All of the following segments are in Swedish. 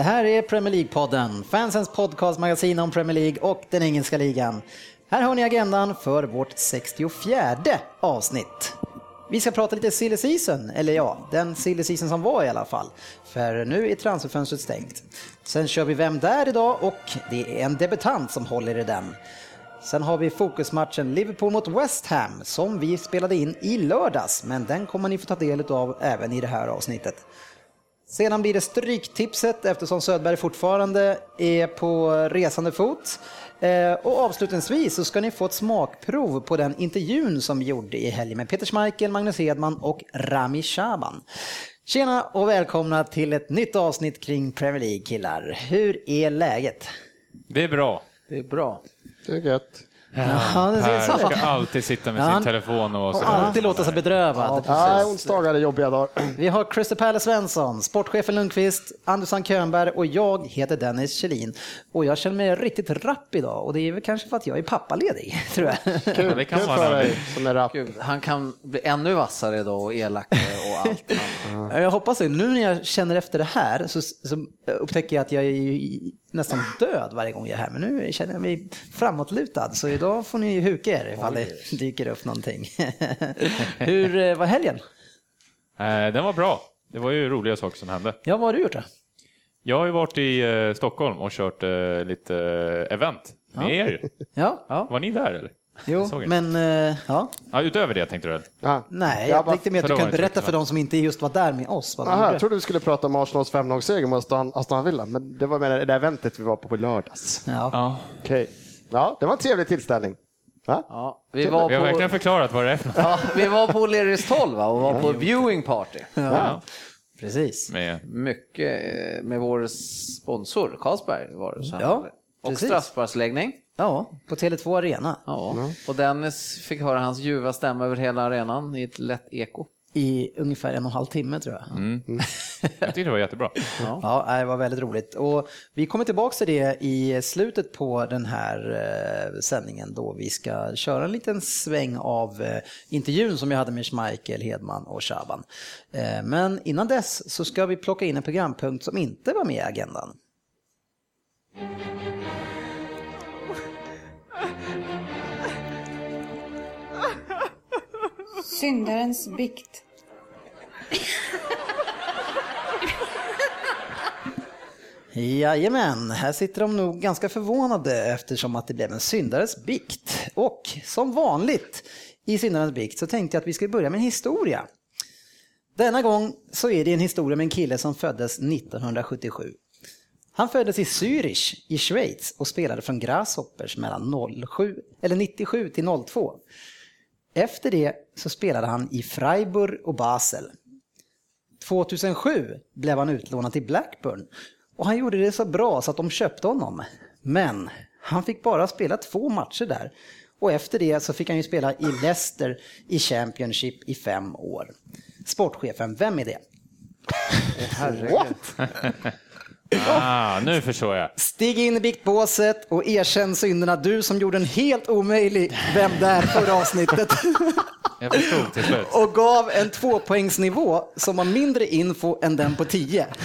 Det här är Premier League-podden, fansens podcastmagasin om Premier League och den engelska ligan. Här har ni agendan för vårt 64 avsnitt. Vi ska prata lite silly season, eller ja, den silly season som var i alla fall. För nu är transferfönstret stängt. Sen kör vi Vem där idag och det är en debutant som håller i den. Sen har vi fokusmatchen Liverpool mot West Ham som vi spelade in i lördags, men den kommer ni få ta del av även i det här avsnittet. Sedan blir det stryktipset eftersom Södberg fortfarande är på resande fot. Eh, och avslutningsvis så ska ni få ett smakprov på den intervjun som vi gjorde i helgen med Peter Schmeichel, Magnus Hedman och Rami Shaban. Tjena och välkomna till ett nytt avsnitt kring Premier League killar. Hur är läget? Det är bra. Det är bra. Det är gött. Ja, det ser Per så ska alltid sitta med Ja, sin telefon och Och alltid låta sig bedrövad. Nej, onsdagar är jobbiga dagar. Vi har Christer Perle Svensson, sportchefen Lundqvist, Andersson Könberg och jag heter Dennis Kjellin. Och jag känner mig riktigt rapp idag och det är väl kanske för att jag är pappaledig, tror jag. Ja, Kul, det kan kul vara för dig som är rapp. Gud, han kan bli ännu vassare då och elakare och allt. Jag hoppas det. Nu när jag känner efter det här så, så upptäcker jag att jag är nästan död varje gång jag är här. Men nu känner jag mig framåtlutad så idag får ni huka er ifall det dyker upp någonting. Hur eh, var helgen? Eh, Den var bra. Det var ju roliga saker som hände. Ja, vad har du gjort då? Jag har ju varit i eh, Stockholm och kört eh, lite event med er ju. Ja, Var ni där eller? Jo, men eh, ja. Ja, utöver det tänkte du väl? Ja. Nej, Jag jag bara- tänkte mer att du kan berätta för de som inte just var där med oss. Vad Aha, jag trodde du skulle prata om Arsenals 5-0-seger mot Aston, Aston Villa, men det var med det eventet vi var på på lördags. Ja. Ja. Okej. Ja, det var en trevlig tillställning. Va? Ja, vi, var Vi har verkligen förklarat vad det är för något. ja, vi var på Lerus 12 va? och var på viewing party. Ja. Precis. Med, Mycket eh, med vår sponsor Carlsberg var det. Så. Ja, och precis. straffsparksläggning. Ja, på Tele2 Arena Ja. Och Dennis fick höra hans ljuva stämma över hela arenan i ett lätt eko. i ungefär en och en halv timme tror jag. jag tyckte det var jättebra. Ja, det var väldigt roligt. Och vi kommer tillbaka till det i slutet på den här eh, sändningen då vi ska köra en liten sväng av eh, intervjun som jag hade med Schmeichel, Hedman och Shaban. Eh, men innan dess så ska vi plocka in en programpunkt som inte var med i agendan. Syndarens bikt. Jajamän, här sitter de nog ganska förvånade eftersom att det blev en syndares bikt. Och som vanligt i syndarens bikt så tänkte jag att vi skulle börja med en historia. Denna gång så är det en historia med en kille som föddes 1977. Han föddes i Zürich i Schweiz och spelade från Grasshoppers mellan 07, eller 97 till 02. Efter det så spelade han i Freiburg och Basel. 2007 blev han utlånad till Blackburn och han gjorde det så bra så att de köpte honom. Men han fick bara spela två matcher där och efter det så fick han ju spela i Leicester i Championship i fem år. Sportchefen, vem är det? Ah, nu förstår jag. Stig in i biktbåset och erkänn synderna du som gjorde en helt omöjlig Vem där förra avsnittet Jag förstod till slut. och gav en tvåpoängsnivå som var mindre info än den på 10.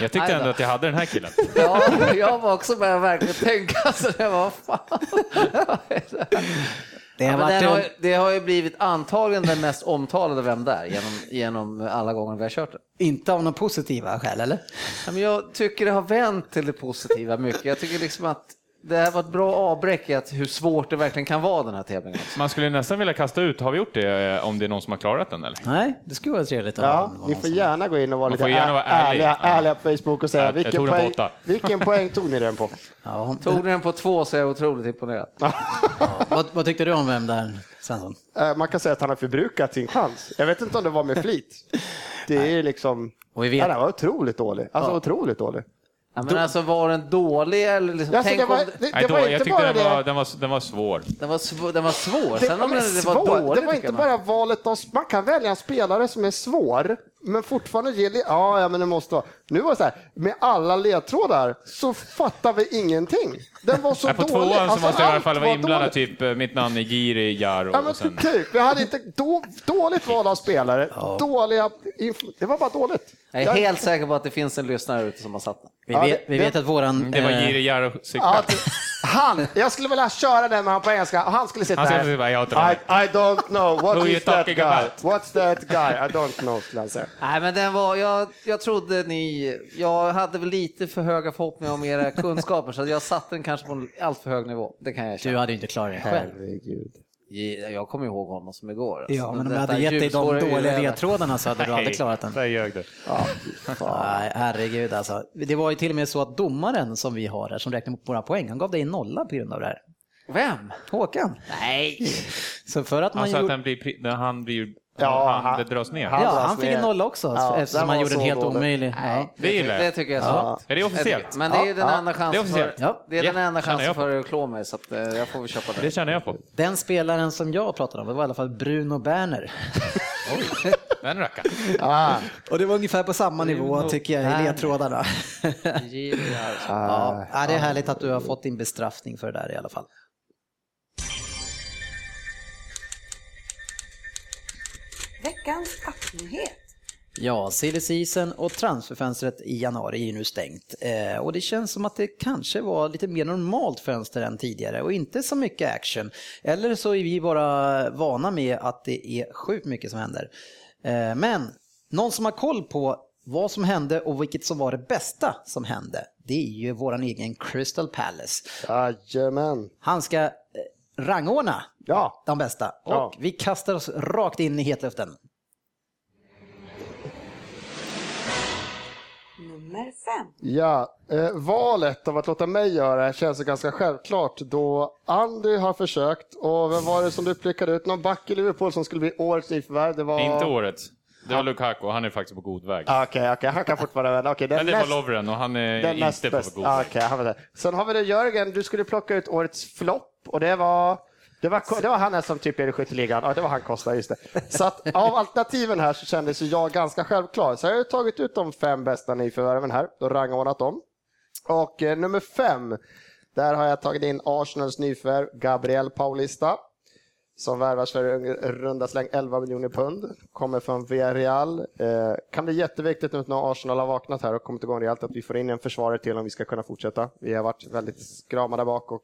Jag tyckte ändå att jag hade den här killen. Ja, jag var också började verkligen tänka så det var fan. Det Ja, har men varit den har, det har ju blivit antagligen den mest omtalade Vem där genom, genom alla gånger vi har kört det. Inte av några positiva skäl, eller? Ja, men jag tycker det har vänt till det positiva mycket. Jag tycker liksom att det här var ett bra avbräck i att hur svårt det verkligen kan vara den här tävlingen. Man skulle nästan vilja kasta ut, har vi gjort det eh, om det är någon som har klarat den eller? Nej, det skulle vara trevligt Ja, ha ni får gärna gå in och vara lite gärna vara ärlig. ärliga, Ja. ärliga på Facebook och säga Jag- jag vilken, tog den på poäng, vilken poäng tog ni den på? Ja, Tog ni den på två så är jag otroligt imponerad. vad, vad tyckte du om vem där? Svensson? Eh, Man kan säga att han har förbrukat sin chans. Jag vet inte om det var med flit. Det är liksom... Och vi vet- Ja, den var otroligt dålig. Alltså otroligt dålig. Ja, men alltså var den dålig eller liksom, Alltså, tänk det var, om det, Nej, det då, var jag tyckte den var, det. den, var, den var svår. den var, svår, den var svår. Det, Sen om den det, var svår. dålig det var inte bara valet av... Man kan välja en spelare som är svår, men fortfarande ge... Ja, ja, men det måste vara... Nu var det så här, med alla ledtrådar så fattar vi ingenting. Den var så Nej, på dålig. tvåan så Alltså, måste jag i alla fall var vara inblandad, typ eh, mitt namn är Giri Jaro Ja, och men sen... typ. Vi hade inte då, dåligt val av spelare. Dåliga... inf- Det var bara dåligt. Jag är helt säker på att det finns en lyssnare ute som har satt den. Vi, Ja, vet, det- vi vet att våran... Det var eh, Giri Jaro cykel. Ja, det- han, jag skulle vilja köra den med han på engelska och han skulle sitta Han skulle här. jag inte I. I don't know, what Who you is that talking guy? about? What's that guy? I don't know, skulle han säga. Nej, men den var, jag, jag trodde ni, jag hade väl lite för höga förhoppningar om era kunskaper så jag satte den kanske på en allt för hög nivå. Det kan jag Du erkänna. hade ju inte klarat det själv. Herregud. Jag kommer ihåg honom som igår. alltså. Ja, men om jag hade gett dig de dåliga ledtrådarna så hade du aldrig klarat den. Där ljög du. Nej, herregud alltså. Det var ju till och med så att domaren som vi har här, som räknar upp våra poäng, han gav dig en nolla på grund av det här. Vem? Håkan. Nej. Så för att man Han sa att gjorde... den blir, pri- när han blir, Ja, han, det dras ner. han- Ja, han fick ner. en nolla också Ja, eftersom han gjorde en helt dålig. omöjlig. Nej, Ja. det, Det det tycker jag är Ja. Är det officiellt? Men det är ju den Ja, enda det är chansen officiellt. för, Ja. det är den Ja, enda chansen för att klå mig så att, eh, jag får väl köpa det. Det känner jag på. Den spelaren som jag pratade om det var i alla fall Bruno Berner. Den rackaren. Ah, Och det var ungefär på samma nivå tycker jag i ledtrådarna. Ja, ja, det är härligt att du har fått din bestraffning för det där i alla fall. Veckans appnyhet. Ja, silly season och transferfönstret i januari är ju nu stängt. Eh, och det känns som att det kanske var lite mer normalt fönster än tidigare och inte så mycket action. Eller så är vi bara vana med att det är sjukt mycket som händer. Eh, men någon som har koll på vad som hände och vilket som var det bästa som hände, det är ju våran egen Crystal Palace. Jajamän. Han ska rangordna Ja. de bästa och Ja. vi kastar oss rakt in i hetluften. Nummer fem. Ja, eh, valet av att låta mig göra det känns ganska självklart då Andy har försökt och vem var det som du prickade ut? Någon back i Liverpool som skulle bli årets nyförvärv? Det var... Inte årets. Det var Lukaku, han är faktiskt på god väg. Ah, Okej, okej, han kan fortfarande vända. Den Men det var näst- Lovren och han är Den näst inte på god Ah, väg. Okej, han var där. Sen har vi det Jörgen, du skulle plocka ut årets flopp och det var det var, det var han som typ är i skytteligan. Ja, det var han Costa, just det. Så att av alternativen här så kändes jag ganska självklar. Så jag har tagit ut de fem bästa nyförvärven här och rangordnat dem. Och eh, nummer fem, där har jag tagit in Arsenals nyförvärv Gabriel Paulista. Som värvas för runda släng 11 miljoner pund. Kommer från Villarreal. Eh, kan bli jätteviktigt nu när Arsenal har vaknat här och kommit igång rejält att vi får in en försvarare till om vi ska kunna fortsätta. Vi har varit väldigt skrama där bak och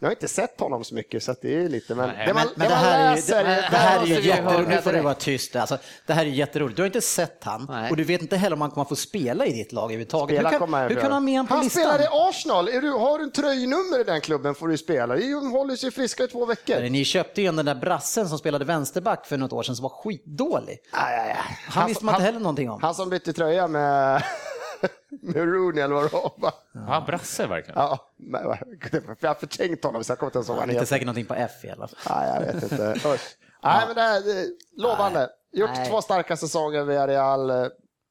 jag har inte sett honom så mycket så att det är lite men, Nej, det man, Men det det man här är ju, läser det, är- det här är ju jätteroligt. Nu får du vara tyst. Alltså, det här är jätteroligt. Du har inte sett han Nej. och du vet inte heller om han kommer att få spela i ditt lag överhuvudtaget. Spela Hur kan, han hur kan han ha med honom på Han listan? spelar i Arsenal. Är du, har du en tröjnummer i den klubben får du spela. De håller sig friska i två veckor. Ni köpte ju den där brassen som spelade vänsterback för något år sedan som var skitdålig. Aj, aj, aj. Han visste man inte heller någonting om. Han som bytte tröja med, med Rooney eller vad det var. han brasse verkligen? Ja, jag har förträngt honom så jag kommer inte ens ihåg vad han Inte heter. säkert någonting på F i alla fall. Nej, jag vet inte. Usch. Nej, men det är det är lovande. Gjort Nej. två starka säsonger via Real.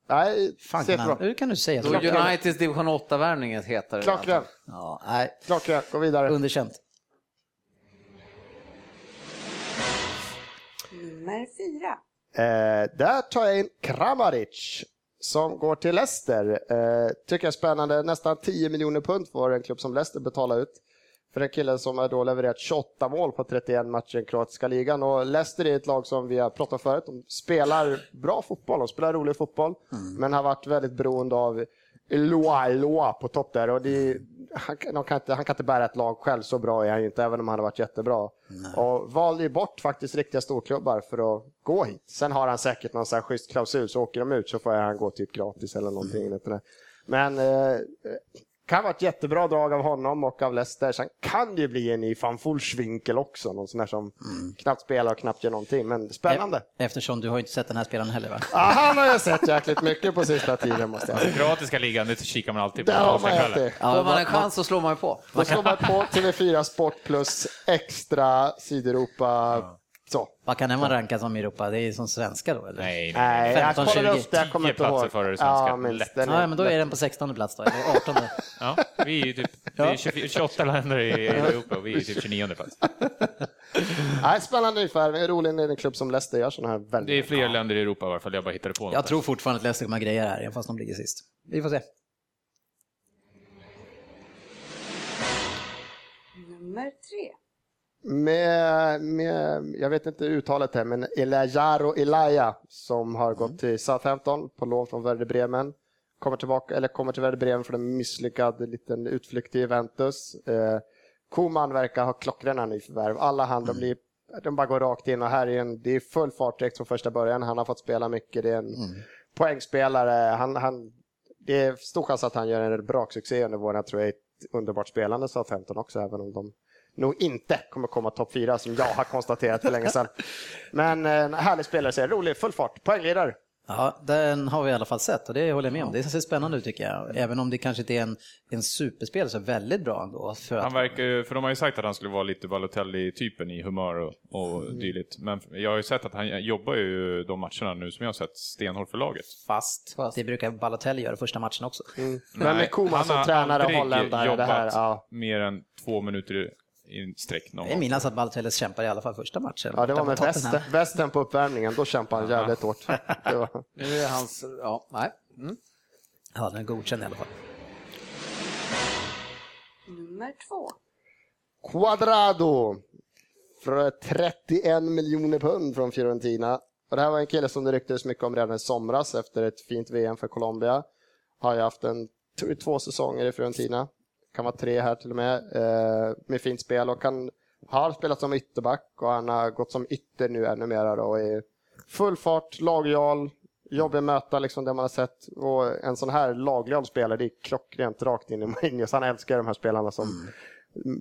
Nej, Fan, ser kan bra. han, hur kan du säga så? Uniteds division 8-värvning heter det. Klockren. Ja, nej, Klockren. Gå vidare. underkänt. Nummer fyra. Eh, där tar jag in Kramaric som går till Leicester. Eh, tycker jag är spännande. Nästan 10 miljoner pund får en klubb som Leicester betala ut. För en kille som har då levererat 28 mål på 31 matcher i den kroatiska ligan. Och Leicester är ett lag som vi har pratat förut. De spelar bra fotboll, de spelar rolig fotboll. Men har varit väldigt beroende av Loa Loa på topp där. Och det, han, kan- de kan inte, han kan inte bära ett lag själv, så bra är han ju inte, även om han har varit jättebra. Och valde ju bort faktiskt riktiga storklubbar för att gå hit. Sen har han säkert någon sån här schysst klausul, så åker de ut så får han gå typ gratis eller någonting. Mm. Men eh, kan vara ett jättebra drag av honom och av Leicester. Sen kan det ju bli en i van Fulschwinkel också, någon sån här som knappt spelar och knappt gör någonting. Men spännande. Eftersom du har inte sett den här spelaren heller va? Ja, han har jag sett jäkligt mycket på sista tiden måste jag säga. Kroatiska ligan, det kikar man alltid på. Där har man ätit. Ja, Får man en chans så slår man ju på. Då slår man på TV4 Sport plus extra Sydeuropa Så. Vad kan den vara rankad som i Europa? Det är som svenska då eller? Nej, nej. Nej, jag 15, kollade 20. upp det, jag kommer inte platser ihåg. före det svenska. Ja, minst. Lätt. Ja, men då är den på 16 plats då, eller 18. Ja, vi är ju typ det är 24 28 länder i Europa och vi är typ 29 plats. Nej, spännande ungefär. Roligt när en klubb som Leicester gör sådana här Det är väldigt... fler länder i Europa i alla fall, jag bara hittade på något. Jag tror fortfarande att Leicester kommer greja det här, även fast de ligger sist. Vi får se. Nummer tre. Med, med, jag vet inte uttalet här, men Elijaro Elaya som har gått till Southampton på lån från Werder Bremen. Kommer, tillbaka, eller kommer till Werder Bremen för en misslyckad liten utflykt till Juventus. Eh, Koman verkar ha klockrena nyförvärv. Alla han, de, blir, de bara går rakt in och här är en, det är full fart direkt från första början. Han har fått spela mycket, det är en poängspelare. Han, han, det är stor chans att han gör en braksuccé under våren. Jag tror jag är ett underbart spelande Southampton också, även om de nog inte kommer komma topp fyra som jag har konstaterat för länge sedan. Men eh, en härlig spelare, det rolig, full fart, poängledare. Ja, den har vi i alla fall sett och det håller jag med om. Det ser spännande ut tycker jag. Även om det kanske inte är en, en superspel så väldigt bra ändå. För Han verkar för de har ju sagt att han skulle vara lite Balotelli-typen i humör och, och Mm. dylikt. Men jag har ju sett att han jobbar ju de matcherna nu som jag har sett stenhårt för laget. fast, det brukar Balotelli göra första matchen också. Men med Nej, Koman han som har tränare och aldrig holländare, det jobbat här, ja. mer än två minuter i sträck någon Jag minns att Balotelli kämpar i alla fall första matchen. Ja, det var med västen, västen på uppvärmningen, då kämpade han jävligt hårt. Det var, Nu är hans, ja, nej. Mm. Ja, den är godkänd i alla fall. Nummer två. Quadrado. För 31 miljoner pund från Fiorentina. Och det här var en kille som det ryktades mycket om redan i somras efter ett fint VM för Colombia. Har ju haft en, två säsonger i Fiorentina. Kan vara tre här till och med. Eh, med fint spel och han har spelat som ytterback och han har gått som ytter nu ännu mer då. är full fart, lagjal, jobbig möta liksom det man har sett. Och en sån här lagjal spelare, det är klockrent rakt in i Mourinho. Så han älskar de här spelarna som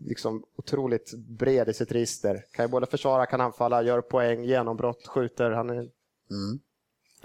liksom otroligt bred i sitt register. Kan ju både försvara, kan anfalla, gör poäng, genombrott, skjuter. Han är... Ja,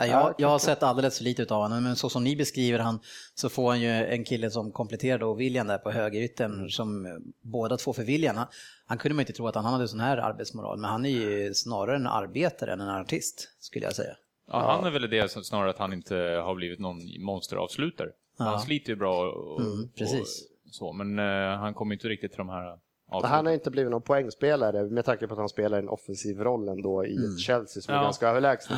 jag, jag har sett alldeles för lite av honom, men så som ni beskriver han så får han ju en kille som kompletterar då William där på högerytten som eh, båda två för William. Han, han kunde man inte tro att han hade sån här arbetsmoral, men han är ju snarare en arbetare än en artist skulle jag säga. Ja, han är väl det som snarare att han inte har blivit någon monsteravslutare. Han sliter ju bra och, Mm, precis. och så, men eh, han kommer inte riktigt till de här avsluten. Han har inte blivit någon poängspelare med tanke på att han spelar en offensiv roll ändå i ett Chelsea som är Ja. ganska överlägset.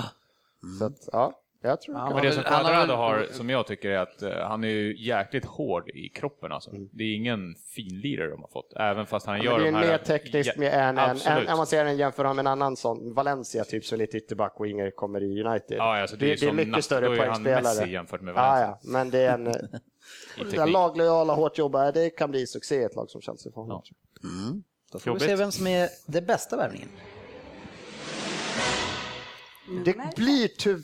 Så att, ja, jag tror det Ja, Men det som Quadrado har, som jag tycker, är att eh, han är ju jäkligt hård i kroppen. Alltså. Det är ingen finlirare de har fått, även fast han gör det är de här... mer tekniskt med en, en, absolut. en, om man ser en jämför med en annan sån, Valencia typ som är lite ytterback och Inger kommer i United. Ja, alltså, det, det, är, det är som mycket natt- större då är han Messi poängspelare. jämfört med Ja, Valencia. ja, men det är en i det där teknik. laglojala, hårt jobba, det kan bli succé i ett lag som Chelsea. Får Ja. Då får vi Jobbigt. se vem som är det bästa värvningen. Det Nummer blir tyvärr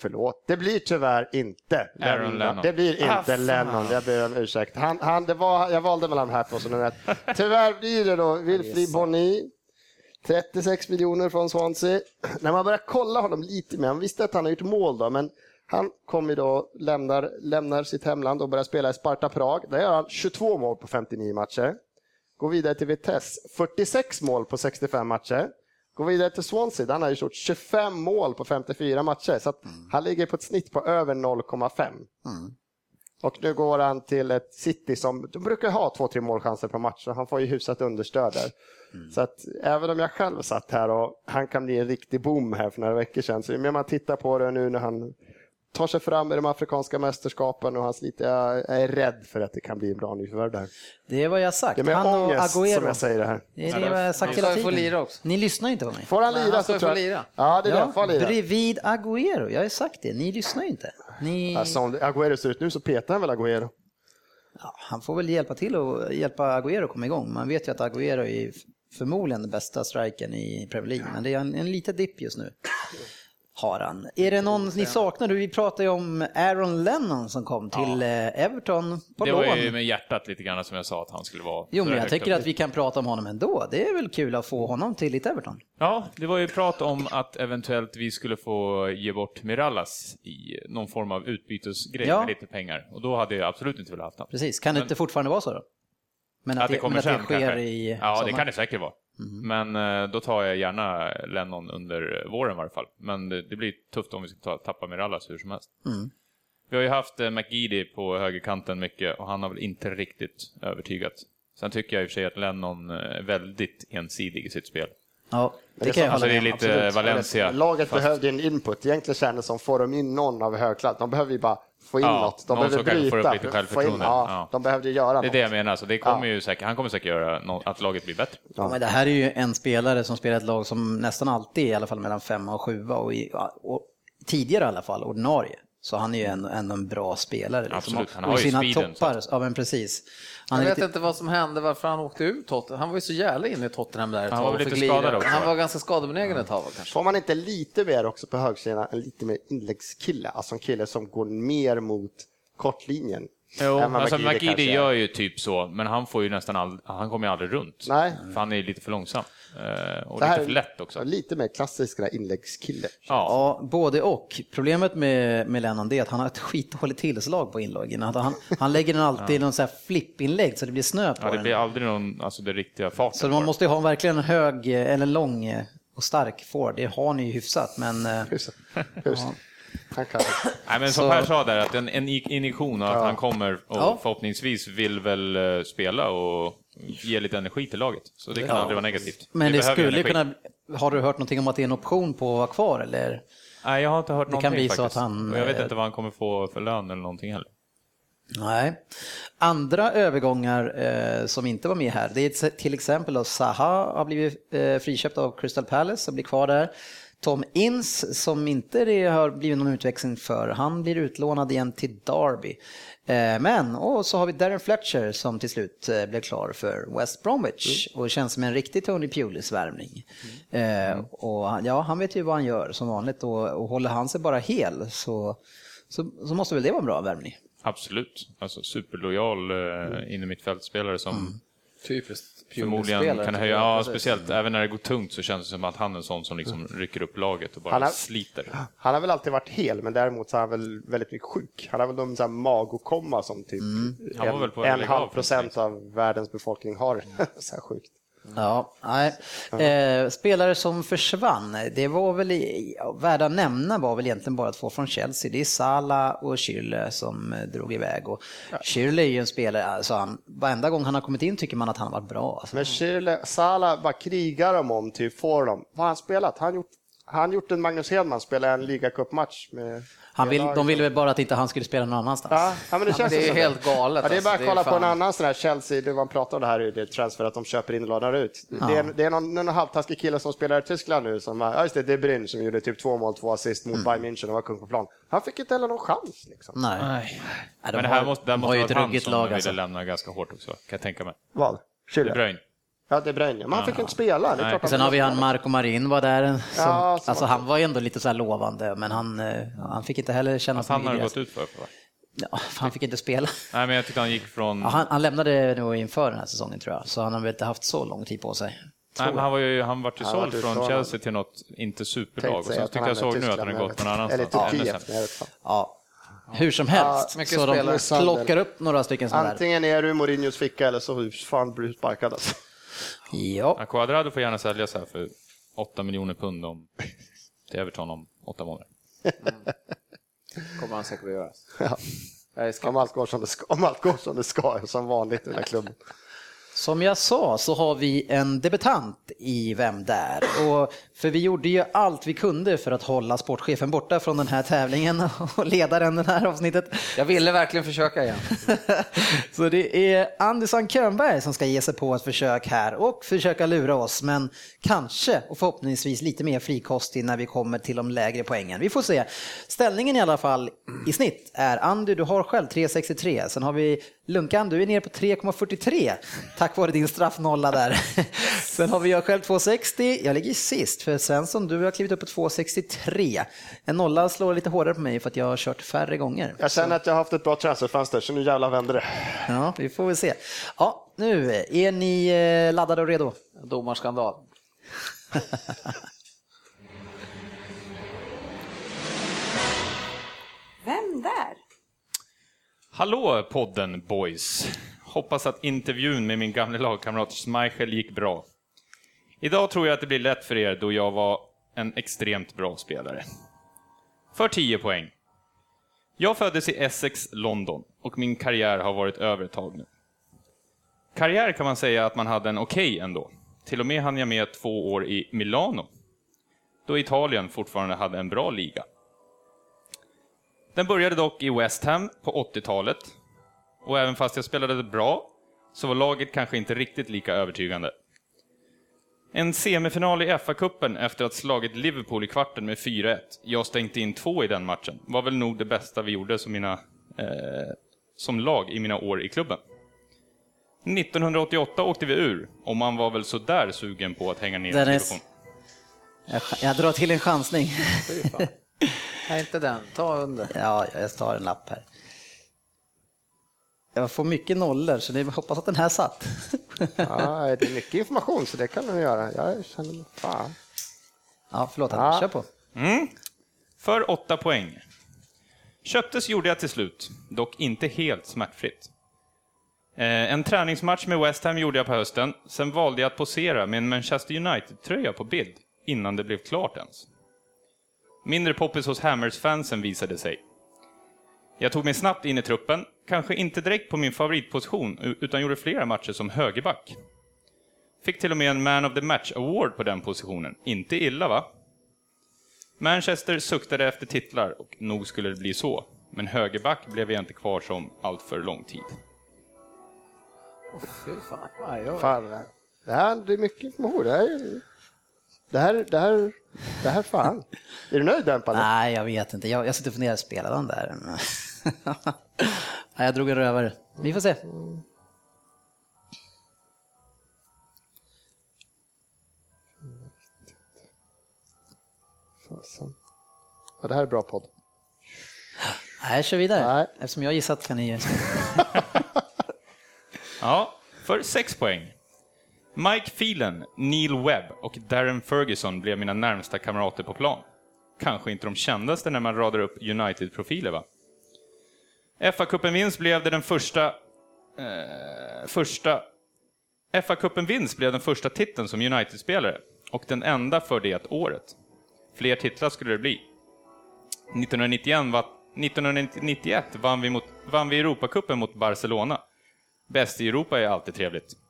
Förlåt, det blir tyvärr inte Aaron Lennon. Det blir inte Ah. Lennon, jag ber om ursäkt. Han, han, det var, jag valde mellan de här två som nummer ett. Tyvärr blir det då Wilfried Bonni. 36 miljoner från Swansea. När man börjar kolla honom lite mer, man visste att han har gjort mål då, men han kommer då, lämnar, lämnar sitt hemland och börjar spela i Sparta Prag. Där gör han 22 mål på 59 matcher. Går vidare till Vitesse, 46 mål på 65 matcher. Går vidare till Swansea, där han har gjort 25 mål på 54 matcher. Så att han ligger på ett snitt på över 0,5. Och nu går han till ett City som de brukar ha två, tre målchanser per match, så han får ju hyfsat understöd där. Så att även om jag själv satt här och han kan bli en riktig boom här för några veckor sedan, så ju mer man tittar på det nu när han tar sig fram i de afrikanska mästerskapen och han sliter, jag är rädd för att det kan bli en bra nyförvärv där. Det är vad jag har sagt. Det är med Han och ångest som Agüero. jag säger det här. Det är det jag har sagt Han hela tiden. lira också. Ni lyssnar inte på mig. Får han lira han så tror jag... lira. Ja, det är Ja, han lira. bredvid Agüero. Jag har ju sagt det. Ni lyssnar ju inte. Ni... Ja, som Agüero ser ut nu så petar han väl Agüero. Ja, han får väl hjälpa till och hjälpa Agüero att komma igång. Man vet ju att Agüero är förmodligen den bästa strikern i Premier League, men det är en, en liten dipp just nu. Har han. Är det någon ni saknar? Vi pratade ju om Aaron Lennon som kom till eh, Everton på Det lån. var ju med hjärtat lite grann som jag sa att han skulle vara. Jo, men jag tycker upp. att vi kan prata om honom ändå. Det är väl kul att få honom till lite Everton. Ja, det var ju prat om att eventuellt vi skulle få ge bort Mirallas i någon form av utbytesgrej Ja. med lite pengar. Och då hade jag absolut inte velat haft honom. Precis, kan det Men- inte fortfarande vara så då? Men Att det kommer men sen att det sker kanske. i Ja, det sommar. kan det säkert vara. Men eh, då tar jag gärna Lennon under våren i varje fall. Men det, det blir tufft om vi ska ta, tappa Mirallas hur som helst. Vi har ju haft eh, McGeady på högerkanten mycket och han har väl inte riktigt övertygat. Sen tycker jag i och för sig att Lennon eh, är väldigt ensidig i sitt spel. Ja, det, det är kan jag så- hålla Alltså det är med om. lite Absolut. Valencia. Laget fast- behövde en input. Egentligen kändes som, får de in någon av högklass? De behöver ju bara få in Ja, något. De någon behöver kanske får upp bryta. lite få in, självförtroende. ja, Ja. De behövde göra Det är något. det jag menar, så det kommer Ja. ju säkert, han kommer säkert göra nå- att laget blir bättre. Ja, men det här är ju en spelare som spelar ett lag som nästan alltid är i alla fall mellan femma och sjua och, i, och tidigare i alla fall ordinarie. Så han är ju ändå en, en bra spelare. Liksom. Absolut, han och har i ju sina speeden, så toppar, ja men precis. Han Jag vet lite, inte vad som hände, varför han åkte ut Tottenham. Han var ju så jävla inne i Tottenham där ett Han var och väl lite skadad också, Han va? var ganska skadebenägen ett tag kanske. Får man inte lite mer också på högsidan, en lite mer inläggskille? Alltså en kille som går mer mot kortlinjen. Jo, alltså är. gör ju typ så, men han får ju nästan all, han kommer ju aldrig runt. Nej. För han är ju lite för långsam. Eh, och Det här lite är för lätt också. Lite mer klassisk inläggskille. Ja, Ja, både och. Problemet med, med Lennon är att han har ett skitdåligt tillslag på inloggen. Att Han, han lägger den alltid i någon sån här flippinlägg så det blir snö på ja, det den. blir aldrig någon, alltså det riktiga farten. Så man måste ju ha verkligen en hög eh, eller lång eh, och stark forward. Det har ni ju hyfsat, men eh. Huset. Han kan Nej, men som Så- Per sa där, att en, en injektion och att han kommer och Ja. förhoppningsvis vill väl eh, spela och ge lite energi till laget. Så det kan aldrig vara negativt. men Vi det skulle kunna... Har du hört någonting om att det är en option på att vara kvar eller? Nej, jag har inte hört Det någonting kan bli så faktiskt. att han, Och jag vet eh, inte vad han kommer få för lön eller någonting heller. Nej. Andra övergångar eh, som inte var med här, det är till exempel att Zaha har blivit eh, friköpt av Crystal Palace och blir kvar där. Tom Inns, som inte det har blivit någon utväxling för, han blir utlånad igen till Derby. Eh, men, och så har vi Darren Fletcher som till slut eh, blev klar för West Bromwich och känns som en riktig Tony Pulis-värvning. Eh, och han- ja, han vet ju vad han gör som vanligt och, och håller han sig bara hel så, så, så måste väl det vara en bra värvning. Absolut. Alltså superlojal eh, innermittfältspelare som Typiskt förmodligen kan höja, ja Precis. speciellt även när det går tungt så känns det som att han är en sån som liksom rycker upp laget och bara Han har- sliter. Han har väl alltid varit hel, men däremot så är han väl väldigt mycket sjuk. Han har väl någon sån här magåkomma som typ Mm. En, en halv procent en av världens befolkning har. så här sjukt. Ja, nej. Eh, spelare som försvann, det var väl, i, ja, värda att nämna var väl egentligen bara två från Chelsea. Det är Sala och Schürrle som eh, drog iväg. Och Schürrle är ju en spelare, alltså han, varenda gång han har kommit in tycker man att han har varit bra. Alltså. Men Schürrle, Sala, vad krigar de om till får dem? Vad har han spelat? Han gjort, han gjort en Magnus Hedman, spela en ligacupmatch med Han vill, med de ville väl bara att inte han skulle spela någon annanstans. Ja, ja, men det känns det är helt galet, Ja, det är bara att alltså. Det är kolla på en fan- annan sån här Chelsea, det man pratar om det här i det transfer, att de köper in och lånar ut. Det är, det är någon, någon halvtaskig kille som spelar i Tyskland nu, som, ja just det, det är Bryn som gjorde typ två mål, två assist Mm. mot Bayern München och var kung på plan. Han fick inte heller någon chans liksom. Nej. Nej. De Men det här måste, där de har måste ju vara ett han som lag ville alltså. lämna ganska hårt också, kan jag tänka mig. Vad? Bruyne. Ja, det är Bryn, ja. Fick inte spela. Det är Nej. Sen har vi han. Marco Marin var där. Som, Ja, som alltså var- han var ändå lite så här lovande men han, eh, han fick inte heller känna Fast han har gått ut för. för? Ja, han fick inte spela. Nej, men jag tyckte han gick från... Ja, han, han lämnade nog inför den här säsongen tror jag, så han har väl inte haft så lång tid på sig. Nej, men han var ju han vart ju såld från. Chelsea till något inte superlag. Och att tyckte jag såg nu att han har gått någon annanstans. Eller Ja, Turkiet. Ja, hur som helst. mycket så de plockar upp några stycken sådana där. Antingen är du i Mourinhos ficka eller så fan blir du sparkad alltså. Ja, Ja, Cuadrado får gärna säljas här för 8 miljoner pund om, till Everton om åtta månader. kommer han säkert att göra. Ja. Om allt går som det ska, om allt går som, det ska som vanligt i den här klubben. Som jag sa så har vi en debutant i Vem där? Och för vi gjorde ju allt vi kunde för att hålla sportchefen borta från den här tävlingen och ledaren den här avsnittet. Jag ville verkligen försöka igen. Så det är Andersson Könberg som ska ge sig på ett försök här och försöka lura oss, men kanske och förhoppningsvis lite mer frikostig när vi kommer till de lägre poängen. Vi får se. Ställningen i alla fall i snitt är Andy, du har själv 3,63. Sen har vi Lunkan, du är nere på 3,43 tack vare din straffnolla där. Sen har vi jag själv 2,60. Jag ligger sist för Svensson, du har klivit upp på 2,63. En nolla slår lite hårdare på mig för att jag har kört färre gånger. Jag känner att jag har haft ett bra transferfönster, så nu jävlar vänder det. Ja, vi får väl se. Ja, nu är ni eh, laddade och redo? Domarskandal. Vem där? Hallå podden boys! Hoppas att intervjun med min gamla lagkamrat Schmeichel gick bra. Idag tror jag att det blir lätt för er då jag var en extremt bra spelare. För 10 poäng. Jag föddes i Essex, London och min karriär har varit över ett tag nu. Karriär kan man säga att man hade en okej okay ändå. Till och med hann jag med två år i Milano, då Italien fortfarande hade en bra liga. Den började dock i West Ham på 80-talet och även fast jag spelade bra så var laget kanske inte riktigt lika övertygande. En semifinal i FA-cupen efter att slagit Liverpool i kvarten med 4-1, jag stängde in två i den matchen, var väl nog det bästa vi gjorde som, mina, eh, som lag i mina år i klubben. 1988 åkte vi ur och man var väl sådär sugen på att hänga ner Dennis. Jag, jag drar till en chansning. Nej, inte den. Ta under. Ja, jag tar en lapp här. Jag får mycket nollor, så jag hoppas att den här satt. Ja, det är mycket information, så det kan du göra. Jag känner mig fan. Ja, förlåt, Ja. kör på. Mm. För åtta poäng. Köptes gjorde jag till slut, dock inte helt smärtfritt. Eh, en träningsmatch med West Ham gjorde jag på hösten, sen valde jag att posera med en Manchester United-tröja på bild innan det blev klart ens. Mindre poppis hos Hammers-fansen visade sig. Jag tog mig snabbt in i truppen, kanske inte direkt på min favoritposition, utan gjorde flera matcher som högerback. Fick till och med en Man of the Match Award på den positionen. Inte illa va? Manchester suktade efter titlar och nog skulle det bli så. Men högerback blev jag inte kvar som allt för lång tid. Fy fan. Aj, oj. fan. Det här är mycket information. Det här, det här, det här, det här fan. Är du nöjd Dämpande? Nej, jag vet inte. Jag, jag sitter och funderar, spelade han där? Nej, jag drog en rövare. Vi får se. Fasen. Ja, det här är bra podd. Nej, kör vidare. Nej. Eftersom jag gissat kan ni... Ja, för sex poäng. Mike Phelan, Neil Webb och Darren Ferguson blev mina närmsta kamrater på plan. Kanske inte de kändaste när man radar upp United-profiler va? FA-cupen-vinst blev det den första... Eh, första... fa kuppen vinst blev den första titeln som United-spelare och den enda för det året. Fler titlar skulle det bli. 1991, var, 1991 vann vi, mot, vann vi Europacupen mot Barcelona. Bäst i Europa är alltid trevligt.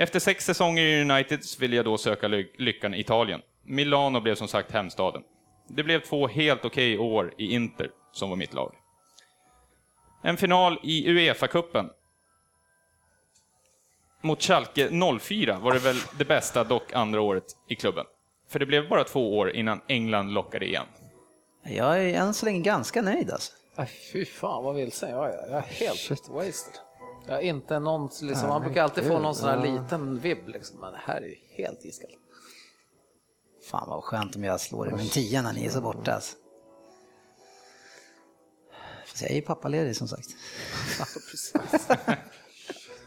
Efter sex säsonger i United ville jag då söka ly- lyckan i Italien. Milano blev som sagt hemstaden. Det blev två helt okej år i Inter, som var mitt lag. En final i Uefa-cupen mot Schalke 04 var det väl det bästa, dock andra året i klubben. För det blev bara två år innan England lockade igen. Jag är än så länge ganska nöjd alltså. Aj, fy fan vad vilsen jag är. Jag är helt wasted. Jag är inte någon, liksom, man brukar alltid få någon sån här liten vibb liksom, men det här är ju helt iskallt. Fan vad skönt om jag slår i min tia när ni är så borta alltså. Fast jag är ju pappaledig som sagt.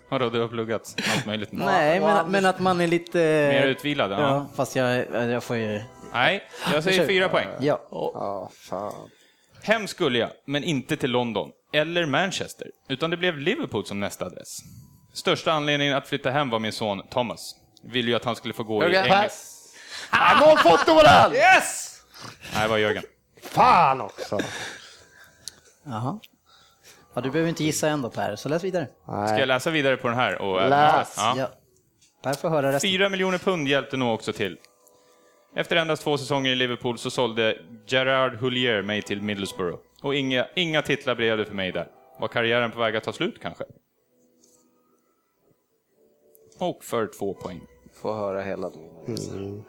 Vadå, du har pluggat allt möjligt? Nej, men, men att man är lite... Mer utvilad? Ja. Ja, fast jag, jag får ju... Nej, jag säger fyra poäng. Ja. Ja, fan. Hem skulle jag, men inte till London eller Manchester, utan det blev Liverpool som nästa adress. Största anledningen att flytta hem var min son Thomas. Ville ju att han skulle få gå i Jörgen. engelsk... Ah, målfoto på den! Yes! Nej, det var Jörgen. Fan också! Jaha. Ja, du behöver inte gissa ändå Per, så läs vidare. Ska jag läsa vidare på den här? Och Läs. Ja. Ja. Per får höra resten. Fyra miljoner pund hjälpte nog också till. Efter endast två säsonger i Liverpool så sålde Gerard Houllier mig till Middlesbrough. Och inga, inga titlar blev det för mig där. Var karriären på väg att ta slut kanske? Och för två poäng. Få höra hela då.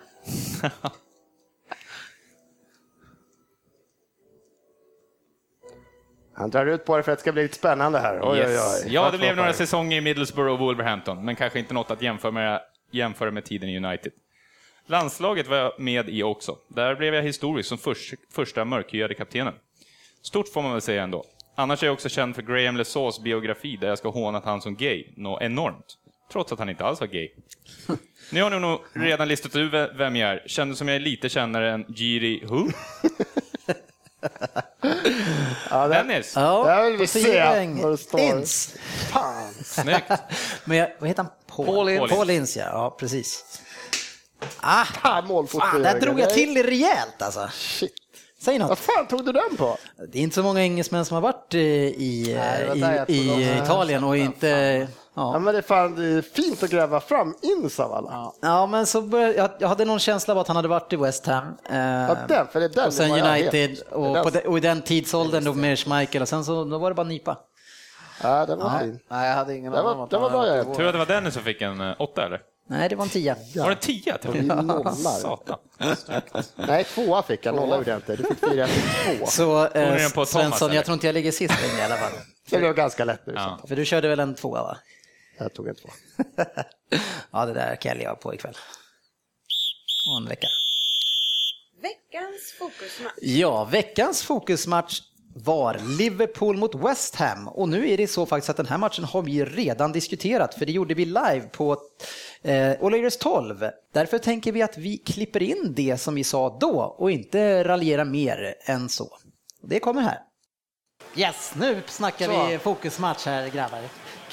Han drar ut på det för att det ska bli lite spännande här. Oj, Yes. oj, oj. Ja, det blev några säsonger i Middlesbrough och Wolverhampton, men kanske inte något att jämföra med, jämföra med tiden i United. Landslaget var jag med i också. Där blev jag historisk som förs- första mörkhyade kaptenen. Stort får man väl säga ändå. Annars är jag också känd för Graham LeSaws biografi där jag ska hånat han som gay, något enormt. Trots att han inte alls var gay. Nu har ni nog redan listat ut ve- vem jag är. Kändes som jag är lite kännare än Giri Who? Ja, det, Dennis? Där Ja, vill vi se vad det står. Ins. fan. Snyggt. Men jag, vad heter han? Paul, Paul Ince. Paul Ince, ja. ja. precis. Ah, fan, där drog jag till rejält alltså. Shit. Säg Vad något. fan tog du den på? Det är inte så många engelsmän som har varit eh, i, Nej, var eh, i, i dem. Italien och inte... Ja, Ja. men det är fan det är fint att gräva fram ins av alla. ja, men så började, jag, jag hade någon känsla av att han hade varit i West Ham. Eh, Ja, den, för det är den och sen var United och, den- på de, och i den tidsåldern då med Schmeichel och sen så då var det bara nypa. Ja, den var fin. Nej, jag hade ingen Det var- aning om att det var han bra, Tur att det var Dennis som fick en eh, åtta eller? Nej, det var en tia. Var det en tia nollar. Satan. Nej, tvåa fick jag. Nolla gjorde jag inte. Du fick fyra, jag fick två. Så eh, Svensson, eller? jag tror inte jag ligger sist längre i alla fall. Det blev ganska lätt nu. Ja. För du körde väl en tvåa va? Jag tog en två. ja, det där kan jag leva på ikväll. Och en vecka. Veckans fokusmatch. Ja, veckans fokusmatch var Liverpool mot West Ham och nu är det så faktiskt att den här matchen har vi redan diskuterat för det gjorde vi live på eh, O'Learys 12. Därför tänker vi att vi klipper in det som vi sa då och inte raljera mer än så. Det kommer här. Yes, nu snackar Så. vi fokusmatch här grabbar.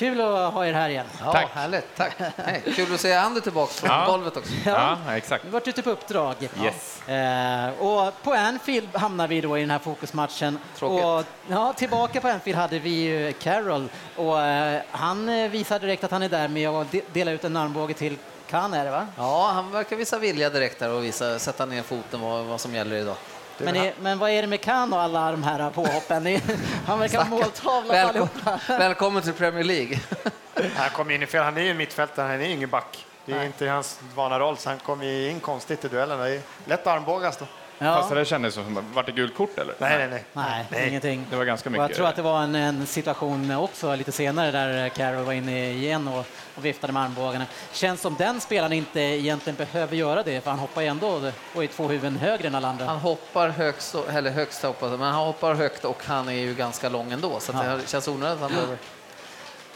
Kul att ha er här igen. Ja, Tack. härligt. Tack. Hej, kul att se Andy tillbaka från Ja. golvet också. Ja, exakt. Vi har varit ute på uppdrag. Yes. Eh, och på Anfield hamnar vi då i den här fokusmatchen. Tråkigt. Och, ja, tillbaka på Anfield hade vi ju Carroll och eh, han eh, visar direkt att han är där med att de- dela ut en armbåge till Khan är det va? Ja, han verkar visa vilja direkt där och visa, sätta ner foten vad, vad som gäller idag. Men, är, men vad är det med Khan och alla de här påhoppen? Det är- Han verkar ha måltavla Välkom, välkommen till Premier League. Han kom in i fel. Han är ju mittfältare, han är ingen back. Det är inte hans vana roll, så han kom in konstigt i duellen. Det är lätt armbågas då. Fast Ja. det kändes som, vart det gult kort eller? Nej, nej, nej. Nej, Nej. ingenting. Det var ganska Och mycket. jag tror att det var en, en situation också lite senare där Carroll var inne igen och, och viftade med armbågarna. Känns som den spelaren inte egentligen behöver göra det, för han hoppar ändå och är två huvuden högre än alla andra. Han hoppar högst, eller högst hoppas jag, men han hoppar högt och han är ju ganska lång ändå så att det känns onödigt att han behöver.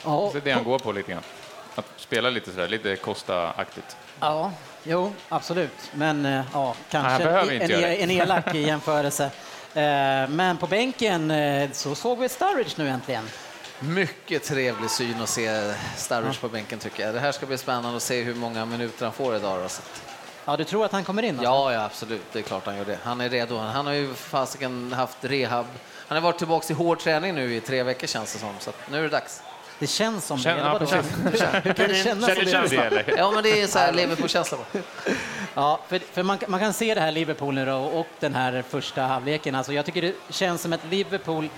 Ja, Det är det han går på lite grann. Att spela lite sådär, lite Costa-aktigt. Ja, jo, absolut. Men eh, ja, kanske en, det. en elak jämförelse. Eh, Men på bänken eh, så såg vi Sturridge nu äntligen. Mycket trevlig syn att se Sturridge på bänken tycker jag. Det här ska bli spännande att se hur många minuter han får idag. Då. Ja, du tror att han kommer in? Alltså? Ja, ja, absolut. Det är klart han gör det. Han är redo. Han har ju fasiken haft rehab. Han har varit tillbaka i hård träning nu i tre veckor känns det som. Så nu är det dags. Det känns som Känn- det. ja, precis. Hur kan det kännas som det? det eller? Ja, men det är så här Liverpool-känsla. Ja, för, för man, man kan se det här Liverpool nu då, och den här första halvleken. Alltså jag tycker det känns som ett Liverpool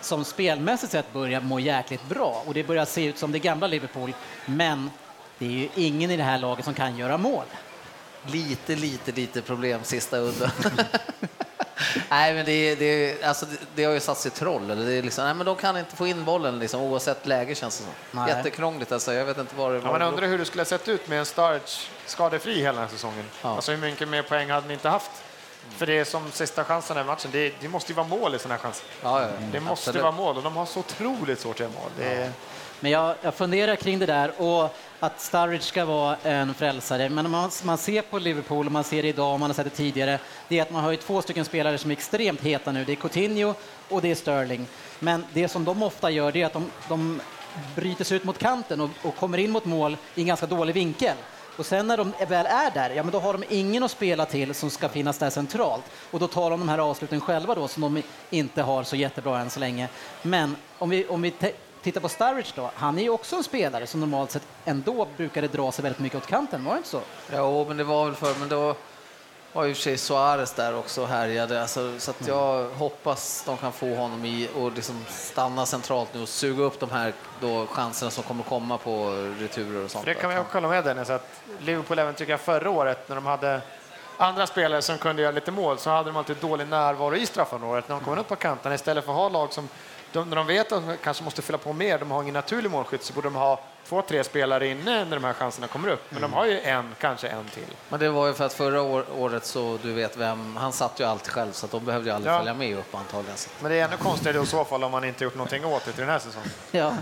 som spelmässigt sett börjar må jäkligt bra och det börjar se ut som det gamla Liverpool. Men det är ju ingen i det här laget som kan göra mål. Lite, lite, lite problem sista udden. nej, men det, det, alltså, det, har ju satt sig troll. Eller det är liksom, nej, men de kan inte få in bollen liksom, oavsett läge känns det som. Nej. Jättekrångligt alltså. Jag vet inte vad det Ja, var. man undrar hur det skulle ha sett ut med en Sturridge skadefri hela den här säsongen. Ja. Alltså hur mycket mer poäng hade ni inte haft? För det är som sista chansen i matchen. Det, det måste ju vara mål i sådana här chanser. Ja, ja, Det måste absolut. vara mål och de har så otroligt svårt att göra mål. Det men jag, jag funderar kring det där och att Sturridge ska vara en frälsare. Men om man, man ser på Liverpool, och man ser det idag och man har sett det tidigare, det är att man har ju två stycken spelare som är extremt heta nu. Det är Coutinho och det är Sterling. Men det som de ofta gör det är att de, de bryter sig ut mot kanten och, och kommer in mot mål i en ganska dålig vinkel. Och sen när de väl är där, ja men då har de ingen att spela till som ska finnas där centralt. Och då tar de de här avsluten själva då som de inte har så jättebra än så länge. Men om vi, om vi tittar på Sturridge då, han är ju också en spelare som normalt sett ändå brukade dra sig väldigt mycket åt kanten, var det inte så? Jo, men det var väl för, men då var ju sig Suarez där också och härjade. Alltså, så att jag hoppas de kan få honom i och liksom stanna centralt nu och suga upp de här då chanserna som kommer komma på returer och sånt. för det kan vi också hålla med Dennis, att Liverpool även tycker jag förra året när de hade andra spelare som kunde göra lite mål så hade de alltid dålig närvaro i straffområdet när de kom upp på kanterna istället för att ha lag som de, när de vet att de kanske måste fylla på mer, de har ingen naturlig målskytt, så borde de ha två, tre spelare inne när de här chanserna kommer upp. Men de har ju en, kanske en till. Men det var ju för att förra år, året så, du vet vem, han satt ju alltid själv så de behövde ju aldrig Ja. följa med upp antagligen. Men det är ännu konstigare i så fall om man inte gjort någonting åt det till den här säsongen. Ja,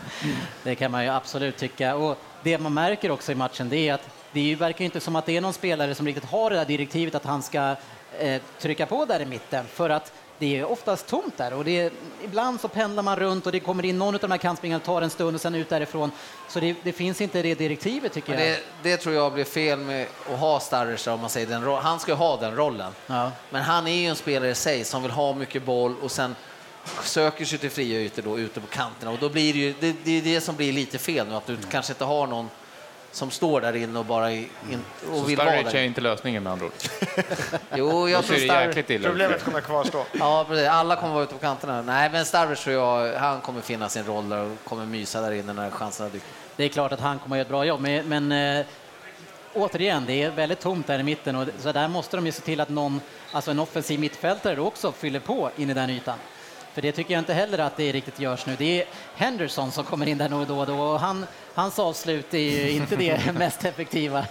det kan man ju absolut tycka. Och det man märker också i matchen det är att det är ju- verkar inte som att det är någon spelare som riktigt har det där direktivet att han ska eh, trycka på där i mitten. För att det är oftast tomt där och det är, ibland så pendlar man runt och det kommer in någon av de här kantspringarna, tar en stund och sen ut därifrån. Så det, det finns inte det direktivet tycker jag. Det, det tror jag blir fel med att ha Starrish om man säger den Han ska ha den rollen. Ja. Men han är ju en spelare i sig som vill ha mycket boll och sen söker sig till fria ytor då ute på kanterna och då blir det ju det, det är det som blir lite fel nu att du kanske inte har någon som står där inne och bara in, och Så vill vara Sturridge är där. inte lösningen med andra ord. Jo, jag tror ut. Problemet kommer kvarstå. Ja, precis. Alla kommer vara ute på kanterna. Nej, men Starwich tror jag, han kommer finna sin roll där och kommer mysa där inne när chanserna dyker. Det är klart att han kommer att göra ett bra jobb, men, men eh, återigen, det är väldigt tomt där i mitten och så där måste de ju se till att någon, alltså en offensiv mittfältare också fyller på in i den ytan. För det tycker jag inte heller att det riktigt görs nu. Det är Henderson som kommer in där då och då och han, hans avslut är ju inte det mest effektiva.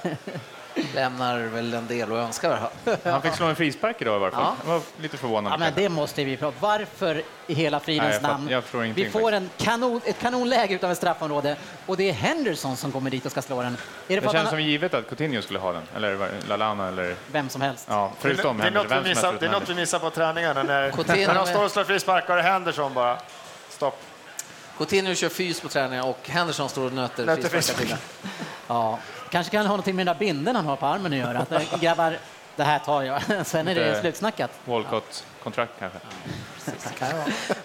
Lämnar väl en del att önska. Han fick slå en frispark idag i varje fall. Ja. Det var lite förvånande. Ja, men det måste vi prata Varför i hela fridens namn? vi får en kanon, ett kanonläge utanför straffområde och det är Henderson som kommer dit och ska slå den. Är det Det känns han, som givet att Coutinho skulle ha den, eller det Lalana eller... vem som helst? Ja, förutom det, är det är något vi missar på träningarna när, Coutinho när de står och slår frisparkar och Henderson bara stopp. Coutinho kör fys på träningar och Henderson står och nöter Nöter frisparkar. Ja, kanske kan ha någonting med den där binden han har på armen att göra. Att, eh, grabbar, det här tar jag. Sen är det slutsnackat. Walcott-kontrakt kanske.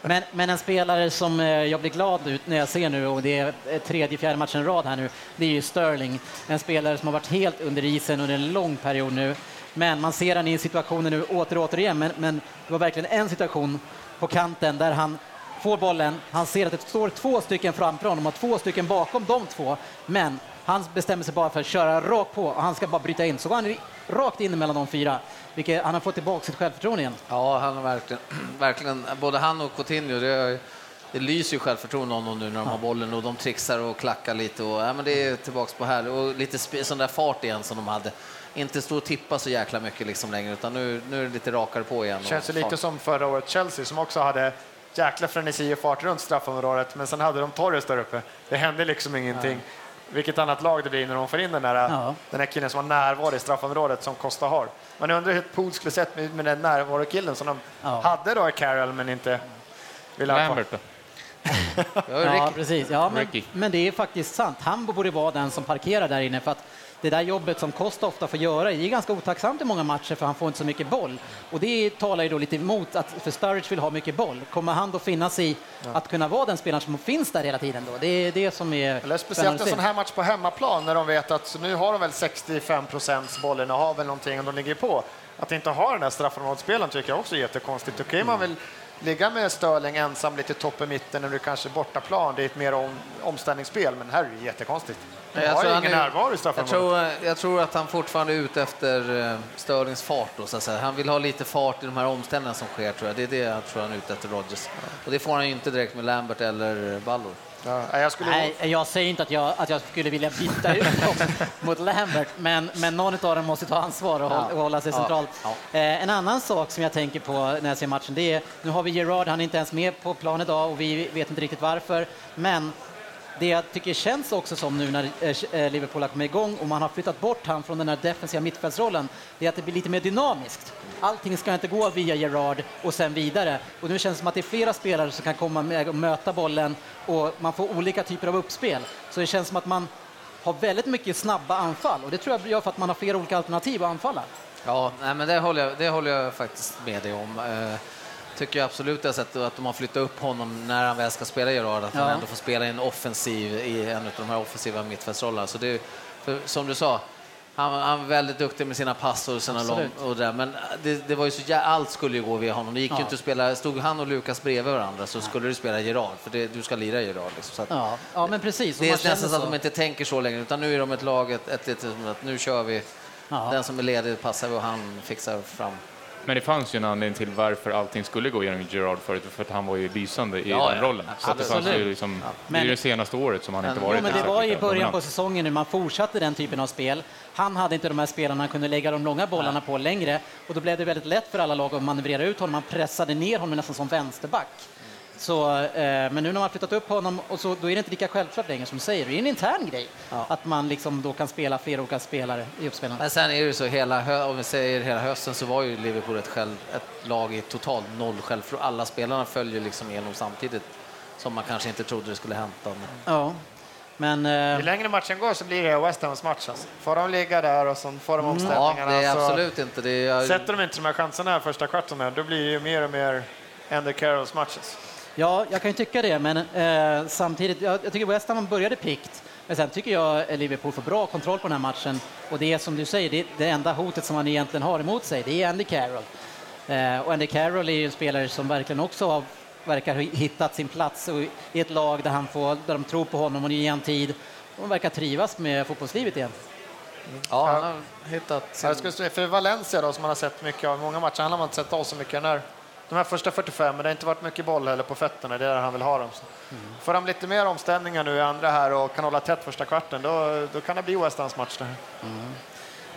Men, men en spelare som eh, jag blir glad ut när jag ser nu och det är eh, tredje, fjärde matchen i rad här nu, det är ju Sterling. En spelare som har varit helt under isen under en lång period nu. Men man ser han i situationer nu åter och återigen, men, men det var verkligen en situation på kanten där han får bollen, han ser att det står två stycken framför honom och två stycken bakom de två, men han bestämmer sig bara för att köra rakt på och han ska bara bryta in. Så går han rakt in mellan de fyra, vilket han har fått tillbaka sitt självförtroende igen. Ja, han har verkligen, verkligen, både han och Coutinho, det, det lyser ju självförtroende om dem nu när de har bollen och de trixar och klackar lite och ja, men det är tillbaks på här och lite sån där fart igen som de hade. Inte stå och tippa så jäkla mycket liksom längre utan nu, nu är det lite rakare på igen. Känns ju lite som förra året Chelsea som också hade jäkla frenesi och fart runt straffområdet, men sen hade de Torres där uppe. Det hände liksom ingenting. Vilket annat lag det blir när de får in den där, Ja. den här killen som har närvaro i straffområdet som Costa har. Man undrar hur Pool skulle sett med, med den närvarokillen som de Ja. hade då i Carroll men inte ville ha kvar. Ja, precis. Ja, men, men det är faktiskt sant. Han borde vara den som parkerar där inne för att det där jobbet som Costa ofta får göra är ganska otacksamt i många matcher för han får inte så mycket boll. Och det talar ju då lite emot att för Sturridge vill ha mycket boll. Kommer han då finnas i att kunna vara den spelaren som finns där hela tiden då? Det är det som är Eller speciellt en sån här match på hemmaplan när de vet att nu har de väl 65 procents bollinnehav eller någonting och de ligger på. Att inte ha den där straffområdesspelaren tycker jag också är jättekonstigt. Okej, man vill ligga med Störling ensam lite topp i mitten när du kanske är bortaplan. Det är ett mer om, omställningsspel, men här är det jättekonstigt. De Jag tror ingen är- närvaro i Jag tror, jag tror att han fortfarande är ute efter eh, Störlings fart. Då, så. Han vill ha lite fart i de här omställningarna som sker. Tror jag. Det är det jag tror han är ute efter, Rodgers. Och det får han ju inte direkt med Lambert eller Ballor. Ja, jag skulle... Nej, jag säger inte att jag, att jag skulle vilja byta ut dem mot Lambert, men, men någon av dem måste ta ansvar och, hålla, och hålla sig Ja. centralt. Ja. Eh, en annan sak som jag tänker på när jag ser matchen, det är, nu har vi Gerard, han är inte ens med på plan idag och vi vet inte riktigt varför, men det jag tycker känns också som nu när eh, eh, Liverpool har kommit igång och man har flyttat bort han från den här defensiva mittfältsrollen, det är att det blir lite mer dynamiskt. Allting ska inte gå via Gerard och sen vidare. Och nu känns det som att det är flera spelare som kan komma med och möta bollen och man får olika typer av uppspel. Så det känns som att man har väldigt mycket snabba anfall och det tror jag gör för att man har flera olika alternativ att anfalla. Ja, nej, men det håller, jag, det håller jag faktiskt med dig om. Eh, tycker jag absolut jag har sett att de har flyttat upp honom när han väl ska spela Gerard, att han Ja. ändå får spela en offensiv i en av de här offensiva mittfältsrollerna. Så det, för, som du sa, han, han är väldigt duktig med sina pass och sina lång, och där, men det, det var ju så allt skulle ju gå via honom. Det gick Ja. inte att spela, stod han och Lukas bredvid varandra så skulle du spela Gerard, för det, du ska lira Gerard. Liksom, att, Ja, ja men precis. Det är nästan så att de inte tänker så längre, utan nu är de ett lag, ett, ett, ett, att nu kör vi. Ja. Den som är ledig passar vi och han fixar fram. Men det fanns ju en anledning till varför allting skulle gå genom Gerard förut, för att han var ju lysande i Ja, den ja. rollen. Så det fanns ju liksom, det Men- är det senaste året som han inte varit Jo, men det var i början på säsongen nu man fortsatte den typen av spel. Han hade inte de här spelarna han kunde lägga de långa bollarna på längre och då blev det väldigt lätt för alla lag att manövrera ut honom. Man pressade ner honom nästan som vänsterback. Så, eh, men nu när man har flyttat upp honom, och så, då är det inte lika självklart längre som du säger. Det är en intern grej Ja. att man liksom då kan spela flera olika spelare i uppspelarna. Men sen är det ju så, hela, om vi säger hela hösten så var ju Liverpool ett, själv, ett lag i total noll självförtroende. Alla spelarna följer liksom igenom samtidigt som man kanske inte trodde det skulle hända. Men... Ja, men eh, Ju längre matchen går så blir det West Hams match. Alltså. Får de ligga där och så får de Ja, omställningarna det är så absolut inte det. Är, sätter de inte de här chanserna här första kvarten här, då blir det ju mer och mer Andy Carrolls matches. Ja, jag kan ju tycka det, men eh, samtidigt, jag, jag tycker West Ham började pikt. Men sen tycker jag Liverpool får bra kontroll på den här matchen. Och det är som du säger, det, det enda hotet som man egentligen har emot sig, det är Andy Carroll. Eh, och Andy Carroll är ju en spelare som verkligen också har, verkar ha hittat sin plats och i ett lag där, han får, där de tror på honom och ger han tid. Och verkar trivas med fotbollslivet igen. ja, han har hittat sin... jag skulle säga, för Valencia då, som man har sett mycket av, många matcher, han har man inte sett av så mycket när de här första 45, men det har inte varit mycket boll heller på fötterna, det är där han vill ha dem. Så. Får de lite mer omställningar nu i andra här och kan hålla tätt första kvarten, då, då kan det bli West Hams match det här.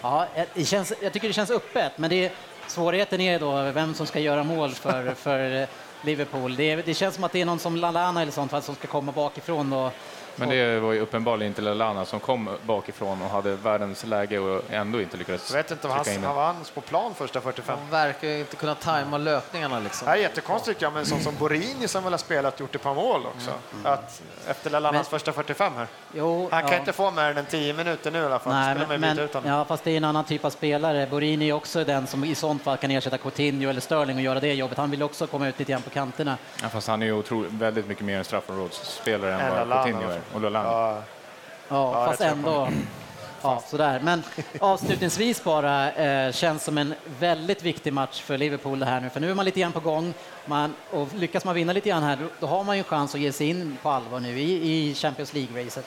Ja, det känns, jag tycker det känns öppet, men det, svårigheten är då vem som ska göra mål för, för eh, Liverpool. Det, det känns som att det är någon som Lallana eller sånt som ska komma bakifrån och Men det var ju uppenbarligen inte Lallana som kom bakifrån och hade världens läge och ändå inte lyckades Jag vet inte om han, in han var hans på plan första 45. Han verkar ju inte kunna tajma löpningarna liksom. Det är jättekonstigt, ja, men sån som Borini som väl har spelat gjort ett par mål också. Att efter Lallanas Men- första 45 här. Jo, Han kan ja. inte få mer än 10 minuter nu i alla fall. Nej, men, men, ja, fast det är en annan typ av spelare. Borini är också den som i sånt fall kan ersätta Coutinho eller Sterling och göra det jobbet. Han vill också komma ut lite grann på kanterna. Ja, fast han är ju otroligt, väldigt mycket mer en straffområdesspelare än vad Coutinho är. Och Lallana. Ja, Ja, Ja, fast ändå. Ja, sådär. Men avslutningsvis bara, eh, känns som en väldigt viktig match för Liverpool det här nu, för nu är man lite grann på gång. Man, och lyckas man vinna lite grann här, då, då har man ju en chans att ge sig in på allvar nu i, i Champions League-racet.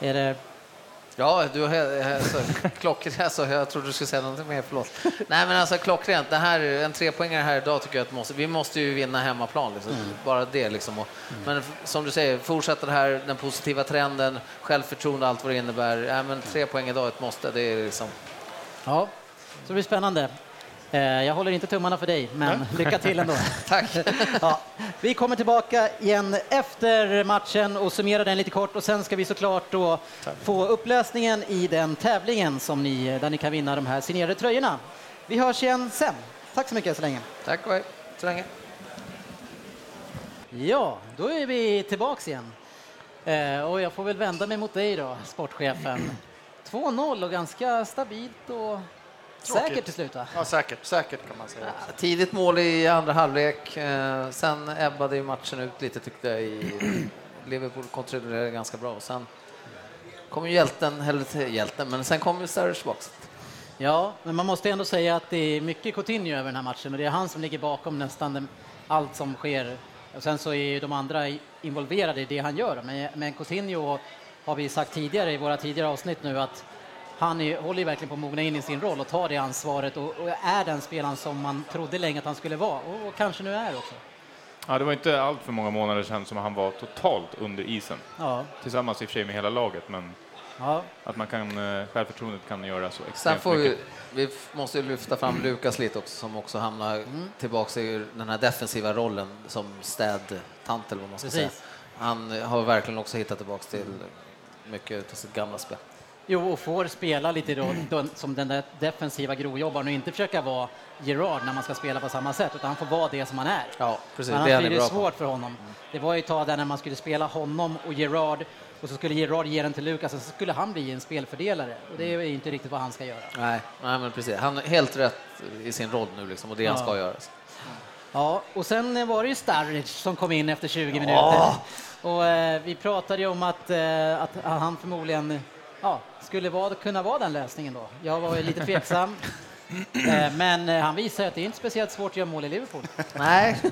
Är det, Ja, du har he- så, klockrent, alltså, jag trodde du skulle säga någonting mer, förlåt. Nej men alltså klockrent, det här, en trepoängare här idag tycker jag att måste, vi måste ju vinna hemmaplan, liksom. bara det liksom. Och, Men f- som du säger, fortsätta det här, den positiva trenden, självförtroende, allt vad det innebär. Ja, men tre poäng idag är ett måste, det är liksom... ja, så det blir spännande. Eh, jag håller inte tummarna för dig, men lycka till ändå. Tack! Ja, vi kommer tillbaka igen efter matchen och summerar den lite kort och sen ska vi såklart då få upplösningen i den tävlingen som ni, där ni kan vinna de här signerade tröjorna. Vi hörs igen sen. Tack så mycket så länge. Tack och hej, så länge. Ja, då är vi tillbaks igen. Eh, och jag får väl vända mig mot dig då, sportchefen. 2-0 och ganska stabilt och säkert till slut va? ja, säkert, säkert kan man säga. Tidigt mål i andra halvlek, eh, sen ebbade ju matchen ut lite tyckte jag. I, Liverpool kontrollerade ganska bra. Och sen kom ju hjälten, eller hjälten, men sen kom ju Sturridge tillbaka. Ja, men man måste ändå säga att det är mycket Coutinho över den här matchen och det är han som ligger bakom nästan allt som sker. Och sen så är ju de andra involverade i det han gör. Men, men Coutinho har vi sagt tidigare i våra tidigare avsnitt nu att han är, håller ju verkligen på att mogna in i sin roll och tar det ansvaret och, och är den spelaren som man trodde länge att han skulle vara och, och kanske nu är också. Ja, det var inte allt för många månader sedan som han var totalt under isen. Ja, Tillsammans i och för sig med hela laget, men ja, att man kan, eh, självförtroendet kan göra så Sen extremt får vi, mycket. vi f- måste ju lyfta fram Lukas lite också, som också hamnar tillbaka i den här defensiva rollen som städtant eller vad man ska Precis. säga. Han har verkligen också hittat tillbaka till mycket av sitt gamla spel. Jo, och får spela lite då, då, som den där defensiva grovjobbaren och inte försöka vara Gerard när man ska spela på samma sätt, utan han får vara det som han är. Ja, precis. Annars Det är blir han det bra på. svårt för honom. Det var ju ett tag där när man skulle spela honom och Gerard och så skulle Gerard ge den till Lukas och så skulle han bli en spelfördelare. Och det är inte riktigt vad han ska göra. Nej, nej, men precis. Han är helt rätt i sin roll nu liksom, och det han Ja. ska göra. Ja, och sen var det ju Starric som kom in efter 20 minuter. Och eh, vi pratade ju om att, eh, att han förmodligen ja, skulle vara, kunna vara den lösningen då. Jag var ju lite tveksam. Eh, men eh, han visar att det är inte speciellt svårt att göra mål i Liverpool. Nej,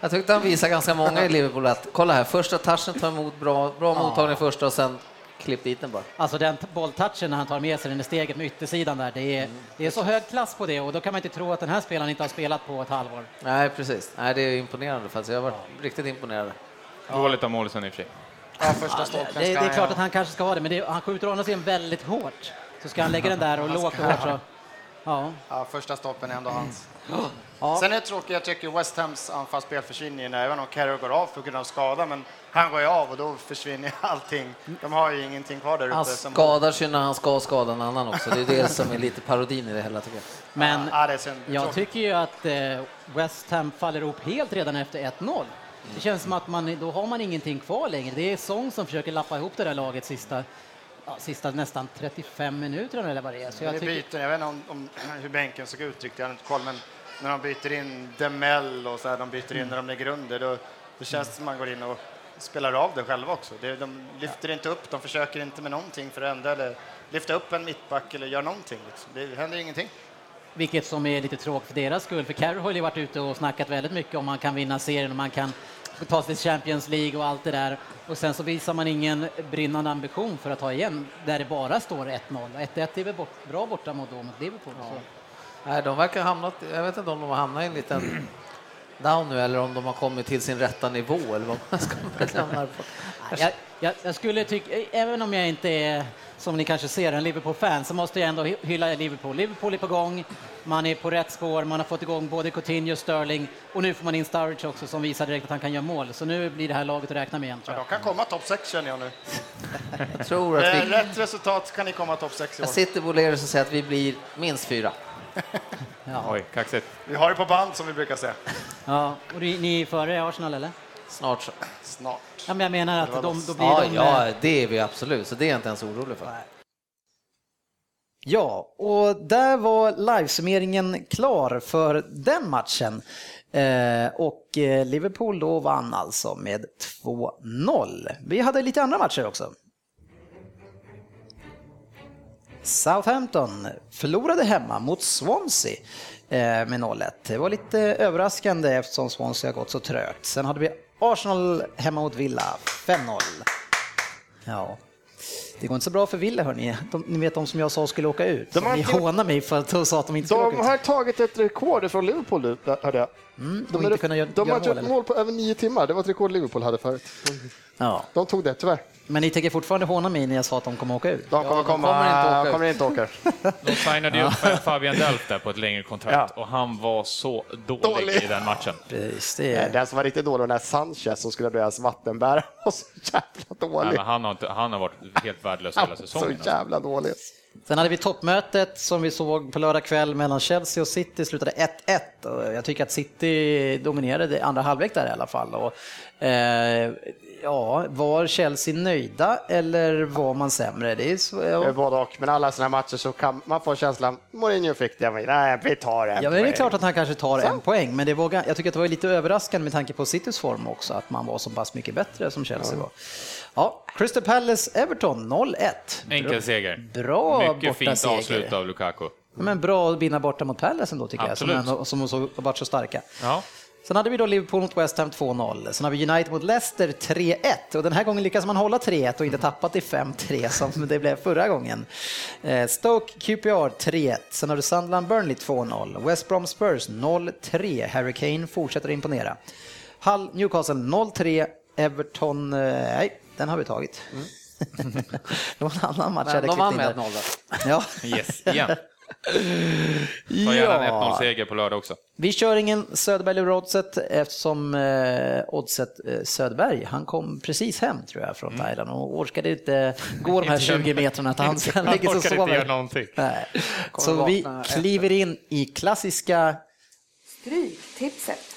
jag tyckte han visade ganska många i Liverpool att kolla här, första touchen tar emot bra, bra mottagning första och sen klipp dit den bara. Alltså den bolltouchen när han tar med sig den i steget med yttersidan där, det är, det är så hög klass på det och då kan man inte tro att den här spelaren inte har spelat på ett halvår. Nej, precis. Nej, det är imponerande faktiskt. Jag har varit riktigt imponerad. Dåligt av målisen i och för sig. Ja, första Det, stolpen det, ska är klart att han kanske ska ha det, men det, han skjuter å andra sidan väldigt hårt. Så ska han lägga den där och lågt och hårt så... Ja, Ja, första stolpen är ändå hans. Ja. Sen är det tråkigt, jag tycker West Hams anfallsspel försvinner ju när, även om Carroll går av på grund av skada, men han går ju av och då försvinner allting. De har ju ingenting kvar där uppe. Han skadar sig när han ska skada en annan också. Det är det som är lite parodin i det hela tycker jag. Men Ja, det jag tycker ju att eh, West Ham faller ihop helt redan efter 1-0. Det känns som att man, då har man ingenting kvar längre. Det är Song som försöker lappa ihop det där laget sista, ja, sista nästan 35 minuterna eller vad det är. Så jag tycker, byter, jag vet inte om, om hur bänken såg ut riktigt, jag har inte koll, men när de byter in Demel och så här, de byter in när de ligger under, då, då känns det som man går in och spelar av det själva också. Det, de lyfter inte upp, de försöker inte med någonting för att ändra eller lyfta upp en mittback eller göra någonting. Liksom. Det händer ingenting. Vilket som är lite tråkigt för deras skull. För Carroll har ju varit ute och snackat väldigt mycket om man kan vinna serien och man kan ta sig till Champions League och allt det där. Och sen så visar man ingen brinnande ambition för att ta igen där det bara står 1-0. 1-1 är väl bort, bra borta mot, då, mot Liverpool. Så. Nej, de verkar ha hamnat, jag vet inte om de har hamnat i en liten down nu eller om de har kommit till sin rätta nivå eller vad man ska benämna det på. Jag, jag, jag skulle tycka, även om jag inte är, som ni kanske ser, en Liverpool-fan, så måste jag ändå hy- hylla Liverpool. Liverpool är på gång, man är på rätt spår, man har fått igång både Coutinho och Sterling och nu får man in Sturridge också som visar direkt att han kan göra mål. Så nu blir det här laget att räkna med igen, tror Men jag. de kan komma topp 6 känner jag nu. Jag tror att Med vi, rätt resultat kan ni komma topp 6 i år. jag sitter på Lerus och säger att vi blir minst fyra. Oj, kaxigt. Vi har det på band som vi brukar säga. Ja, och ni ni är före Arsenal, eller? Snart så. Snart. Ja, men jag menar att de, då blir Ja, de... ja, eh, det är vi absolut, så det är jag inte ens orolig för. Ja, och där var livesummeringen klar för den matchen. Eh, och eh, Liverpool då vann alltså med 2-0. Vi hade lite andra matcher också. Southampton förlorade hemma mot Swansea eh, med 0-1. Det var lite överraskande eftersom Swansea har gått så trögt. Sen hade vi Arsenal hemma mot Villa, 5-0. Ja, det går inte så bra för Villa hörni. De, ni vet de som jag sa skulle åka ut. De har ni hånar mig för att de sa att de inte skulle åka De ut. har tagit ett rekord från Liverpool hörde jag. Mm, De, inte kunna göra, de har mål, gjort eller? mål på över nio timmar. Det var ett rekord Liverpool hade förut. Ja. De tog det, tyvärr. Men ni tänker fortfarande håna mig när jag sa att de kommer åka ut? De kommer, de komma, kommer inte åka ut. kommer inte åka. De signade ju upp Fabian Delf där på ett längre kontrakt och han var så dålig, Dålig. i den matchen. Precis, det är... Den som var riktigt dålig var den Sanchez som skulle bli deras vattenbärare. Och så jävla Nej, dålig. men han, har inte, han har varit helt värdelös hela Så säsongen. alltså. jävla dålig. Sen hade vi toppmötet som vi såg på lördag kväll mellan Chelsea och City, slutade 1-1. Och Jag tycker att City dominerade andra halvlek där i alla fall. Och, eh, ja, var Chelsea nöjda eller var man sämre? Det är så, ja. Både och, men alla sådana matcher så kan man få känslan, Mourinho fick det, nej, vi tar en Ja, men det är klart att han kanske tar en poäng, men det var, jag tycker att det var lite överraskande med tanke på Citys form också, att man var så pass mycket bättre som Chelsea var. Ja, Crystal Palace Everton 0-1. Enkel seger. Bra Mycket fint avslut av Lukaku. Men bra att vinna borta mot Palace ändå tycker Absolut. jag, som, som så, har varit så starka. Ja. Sen hade vi då Liverpool mot West Ham 2-0. Sen har vi United mot Leicester 3-1 och den här gången lyckas man hålla 3-1 och inte tappa till 5-3 som det blev förra gången. Eh, Stoke QPR 3-1. Sen har du Sunderland Burnley 2-0. West Brom Spurs 0-3. Harry Kane fortsätter imponera. Hull Newcastle 0-3. Everton, eh, nej, den har vi tagit. det var en annan match jag hade Men de klippt vann in med där. 1-0 där. Ja. Yes, igen. Ta gärna en 1-0-seger på lördag också. Vi kör ingen Söderberg eller oddset eftersom eh, oddset eh, Söderberg, han kom precis hem tror jag från Thailand och orkade inte gå de här 20 metrarna till han sen Han ligger så orkar inte göra sover. någonting. Nej. Så vi kliver in i klassiska Stryktipset.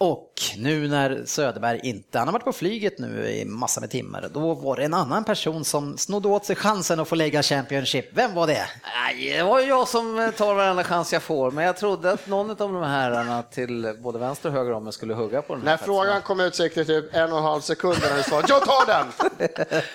Oh, Nu när Söderberg inte, han har varit på flyget nu i massor med timmar, då var det en annan person som snodde åt sig chansen att få lägga Championship. Vem var det? Nej, det var ju jag som tar varenda chans jag får, men jag trodde att någon av de här herrarna till både vänster och höger om mig skulle hugga på den När platsen. frågan kom ut så gick det typ en och en halv sekund när du sa jag tar den!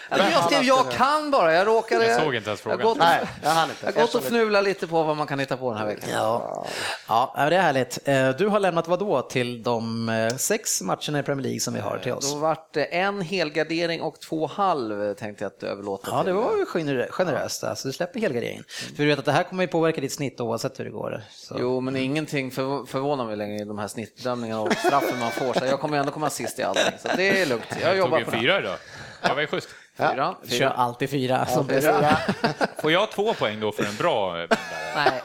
Jag skrev jag kan bara, jag råkade... Jag såg inte ens Jag frågan. gått, Nej, jag hann inte. jag gått och fnulat lite på vad man kan hitta på den här veckan. Ja, ja det är härligt. Eh, Du har lämnat vad då till de eh, sex matcherna i Premier League som vi har till oss? Då vart det en helgardering och två halv tänkte jag att överlåta Ja, det var ju generö- generöst. Alltså, du släpper helgarderingen. För du vet att det här kommer ju påverka ditt snitt oavsett hur det går. Så. Jo, men ingenting för, förvånar mig längre i de här snittbedömningarna och straffen man får. Så jag kommer ju ändå komma sist i allting, så det är lugnt. Jag Jag tog jobbar ju på det. fyra idag. Jag var ju schysst. Fyra. Kör Fyra. alltid fyra. bäst. är- Får jag två poäng då för en bra? Nej.